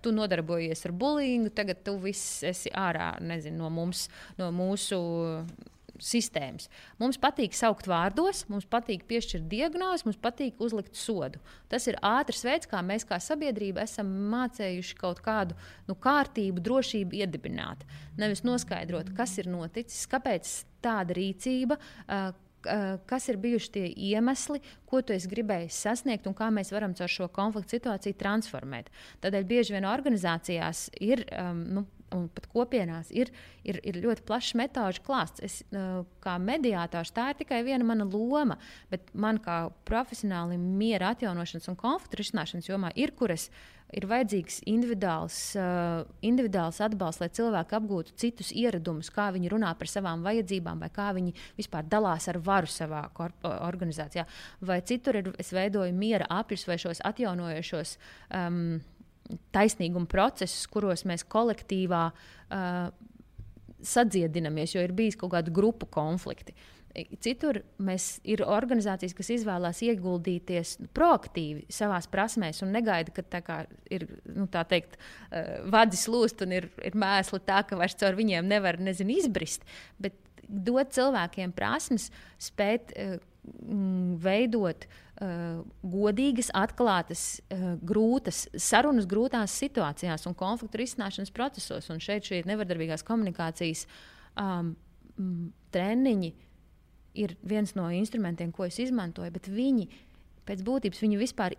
tu nodarbojies ar bulīgu, tagad tu viss esi ārā nezinu, no, mums, no mūsu sistēmas. Mums patīk saukt vārdos, mums patīk piešķirt diagnozi, mums patīk uzlikt sodu. Tas ir ātrs veids, kā mēs kā sabiedrība esam mācējuši kaut kādu nu, kārtību, drošību iedibināt. Nevis noskaidrot, kas ir noticis, kāpēc tāda rīcība. Uh, kas ir bijuši tie iemesli, ko tu gribēji sasniegt un kā mēs varam caur šo konfliktu situāciju transformēt. Tādēļ bieži vien organizācijās ir um, nu, un pat kopienās ir, ir, ir ļoti plašs metožu klāsts. Es, kā mediātors, tā ir tikai viena mana loma, bet man kā profesionāli miera atjaunošanas un konfliktu risināšanas jomā ir, kur es ir vajadzīgs individuāls, individuāls atbalsts, lai cilvēki apgūtu citus ieradumus, kā viņi runā par savām vajadzībām, vai kā viņi vispār dalās ar varu savā organizācijā. Vai citur ir, es veidoju miera apļus vai šos atjaunojošos. Um, taisnīguma procesus, kuros mēs kolektīvā uh, sadziedinamies, jo ir bijis kaut kāda grupu konflikti. Citur mēs ir organizācijas, kas izvēlās ieguldīties proaktīvi savā prasmēs un negaida, ka tā kā ir nu, tā teikt, uh, vadis lūst un ir, ir mēsli tā, ka vairs caur viņiem nevar nezinu, izbrist. Bet dot cilvēkiem prasmes, spēt uh, veidot uh, godīgas, atklātas, uh, grūtas sarunas, grūtās situācijās un konfliktu risināšanas procesos. Un šeit šī nevardarbīgās komunikācijas um, treniņi ir viens no instrumentiem, ko es izmantoju, bet viņi pēc būtības viņi vispār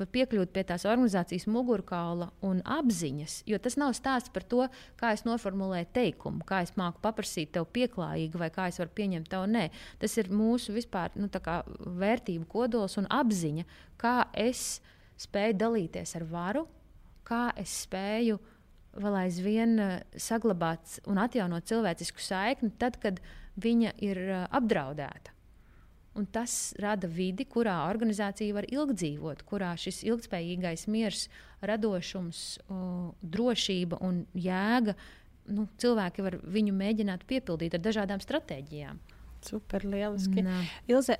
var piekļūt pie tās organizācijas mugurkaula un apziņas. Jo tas nav stāsts par to, kā es noformulēju teikumu, kā es māku paprasīt tev pieklājīgi, vai kā es varu pieņemt tev nē. Tas ir mūsu vispār nu, vērtību kodols un apziņa, kā es spēju dalīties ar varu, kā es spēju vēl aizvien uh, saglabāt un atjaunot cilvēcisku saikni, tad, kad viņa ir uh, apdraudēta. Un tas rada vidi, kurā organizācija var ilgdzīvot, kurā šis ilgspējīgais miers, radošums, drošība un jēga, nu, cilvēki var viņu mēģināt piepildīt ar dažādām stratēģijām. Super, lieliski. Nā. Ilze,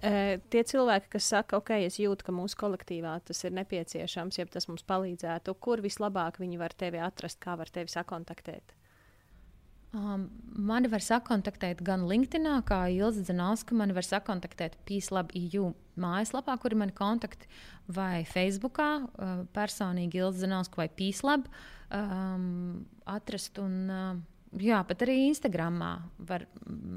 tie cilvēki, kas saka, ok, es jūtu, ka mūsu kolektīvā tas ir nepieciešams, ja tas mums palīdzētu, kur vislabāk viņi var tevi atrast, kā var tevi sakontaktēt? Um, mani var sakontaktēt gan LinkedIn, kā Ilza Zanaska, mani var sakontaktēt PīSLAB.EU mājaslapā, kur ir mani kontakti, vai Facebookā, uh, personīgi Ilza Zanaska vai PīSLAB um, atrast. Un, uh, Jā, pat arī Instagramā var,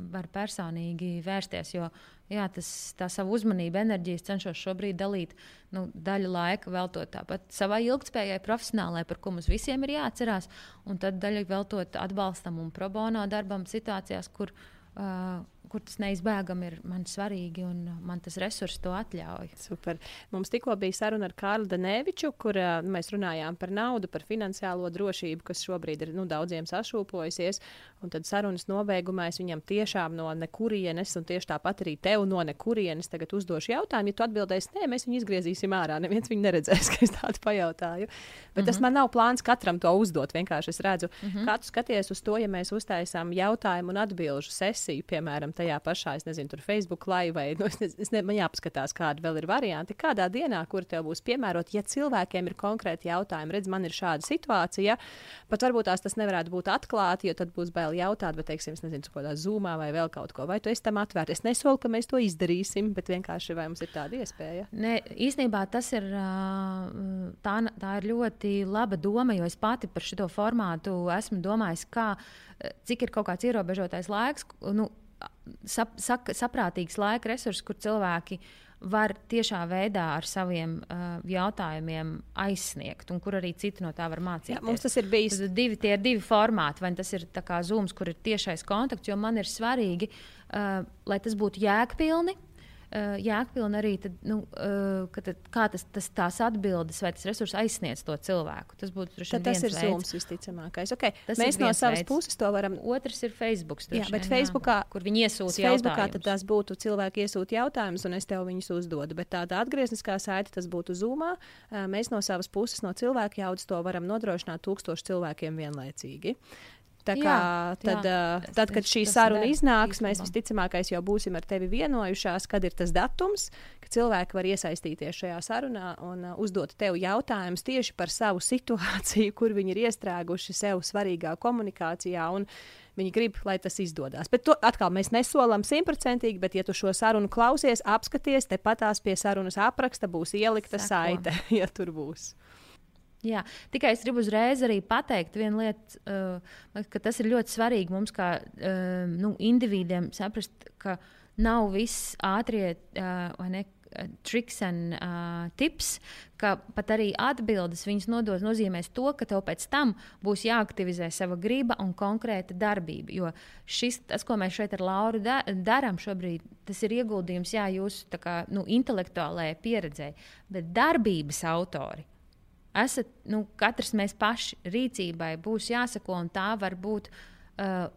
var personīgi vērsties, jo jā, tas, tā savu uzmanību, enerģijas cenšos šobrīd dalīt nu, daļu laika veltot tāpat savai ilgspējai, profesionālai, par ko mums visiem ir jāatcerās, un tad daļu veltot atbalstam un pro bono darbam situācijās, kur, uh, kur tas neizbēgami ir man svarīgi un man tas resurs to atļauj. Super. Mums tikko bija saruna ar Kārlu Danēviču, kur uh, mēs runājām par naudu, par finansiālo drošību, kas šobrīd ir nu, daudziem sašūpojusies. Un tad sarunas nobeigumā es viņam tiešām no nekurienes, un tieši tāpat arī tev no nekurienes tagad uzdošu jautājumu. Ja tu atbildēsi, nē, mēs viņu izgriezīsim ārā. Neviens viņu neredzēs, <laughs> ka es tādu pajautāju. Bet mm -hmm. tas mhm. man nav plāns katram to uzdot. Vienkārši es redzu, mm -hmm. kā tu skaties uz to, ja mēs uztaisām jautājumu un atbilžu sesiju, piemēram, tajā pašā, es nezinu, tur Facebook vai nu, es es ne, man jāpaskatās, kādi vēl ir varianti. Kādā dienā, kur tev būs piemērot, ja cilvēkiem ir konkrēti jautājumi, redz, man ir šāda situācija, pat varbūt tās tas nevarētu būt atklāti, jo tad būs bail jautāt, bet, teiksim, es nezinu, kādā zūmā vai vēl kaut ko, vai tu esi tam atvērts. Es nesolu, ka mēs to izdarīsim, bet vienkārši vai mums ir tāda iespēja? Nē, īstenībā tas ir, tā, tā ir ļoti laba doma, jo es pati par šo formātu esmu domājis, kā, cik ir kaut kāds ierobežotais laiks. Nu, sap, sak, saprātīgs laika resurss, kur cilvēki var tiešā veidā ar saviem uh, jautājumiem aizsniegt, un kur arī citi no tā var mācīties. Jā, mums tas ir bijis. Tas divi, tie ir divi formāti, vai tas ir Zooms, kur ir tiešais kontakts, jo man ir svarīgi, uh, lai tas būtu jēgpilni uh, jēgpilni arī, tad, nu, uh, tad, kā tas, tas tās atbildes vai tas resurs aizsniedz to cilvēku. Tas būtu droši vien tas ir Zooms visticamākais. Okay. Tas Mēs no savas veids. puses to varam. Otrs ir Facebook. Jā, bet vien, Facebookā, jā, kur viņi iesūta Facebookā, tad tas būtu cilvēki iesūta jautājumus, un es tev viņus uzdodu. Bet tāda atgriezniskā saite tas būtu Zoomā. Uh, mēs no savas puses, no cilvēku jaudas, to varam nodrošināt tūkstošu cilvēkiem vienlaicīgi. Tā kā, jā, tad, jā, uh, tad, kad šī saruna iznāks, mēs visticamāk jau būsim ar tevi vienojušās, kad ir tas datums, ka cilvēki var iesaistīties šajā sarunā un uh, uzdot tev jautājumus tieši par savu <laughs> situāciju, kur viņi ir iestrēguši sev svarīgā komunikācijā. Viņi grib, lai tas izdodas. Bet to atkal mēs nesolam simtprocentīgi, bet, ja tu šo sarunu klausies, apskaties, tepatās pie sarunas apraksta būs ielikta Sako. saite, <laughs> ja tur būs. Jā, tikai es gribu uzreiz arī pateikt vienu lietu, uh, ka tas ir ļoti svarīgi mums, kā uh, nu, individiem, saprast, ka nav viss ātrie uh, vai ne. Triks un uh, tips, ka pat arī atbildes viņas nodos nozīmēs to, ka tev pēc tam būs jāaktivizē sava griba un konkrēta darbība. Jo šis, tas, ko mēs šeit ar Lauru da darām šobrīd, tas ir ieguldījums jā, jūsu kā, nu, intelektuālajai pieredzē, bet darbības autori esat nu, katrs mēs paši rīcībai būs jāsako, un tā var būt. Uh,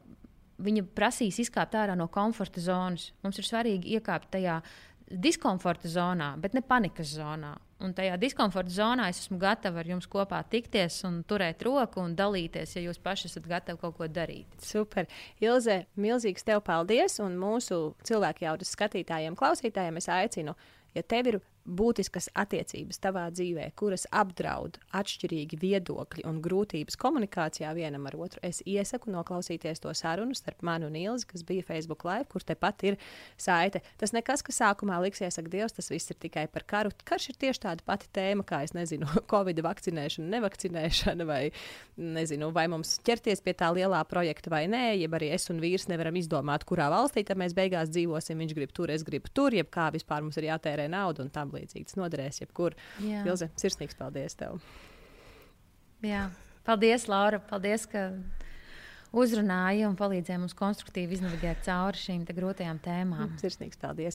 viņa prasīs izkāpt ārā no komforta zonas. Mums ir svarīgi iekāpt tajā diskomforta zonā, bet ne panikas zonā. Un tajā diskomforta zonā es esmu gatava ar jums kopā tikties un turēt roku un dalīties, ja jūs paši esat gatavi kaut ko darīt. Super. Ilze, milzīgs tev paldies! Un mūsu cilvēku jaudas skatītājiem, klausītājiem es aicinu, ja tev ir būtiskas attiecības tavā dzīvē, kuras apdraud atšķirīgi viedokļi un grūtības komunikācijā vienam ar otru, es iesaku noklausīties to sarunu starp mani un Ilzi, kas bija Facebook Live, kur tepat ir saite. Tas nekas, kas sākumā liksies, ak, Dievs, tas viss ir tikai par karu. Karš ir tieši tāda pati tēma, kā es nezinu, <laughs> Covid vakcinēšana, nevakcinēšana, vai nezinu, vai mums ķerties pie tā lielā projekta vai nē, jeb arī es un vīrs nevaram izdomāt, kurā valstī mēs beigās dzīvosim. Viņš grib tur, es gribu tur, jeb kā vispār mums ir jātērē nauda un tam līdzīgi. Tas noderēs jebkur. Ilze, sirsnīgs paldies tev! Jā. Paldies, Laura! Paldies, ka uzrunāja un palīdzēja mums konstruktīvi iznavigēt cauri šīm grūtajām tēmām. Sirsnīgs paldies!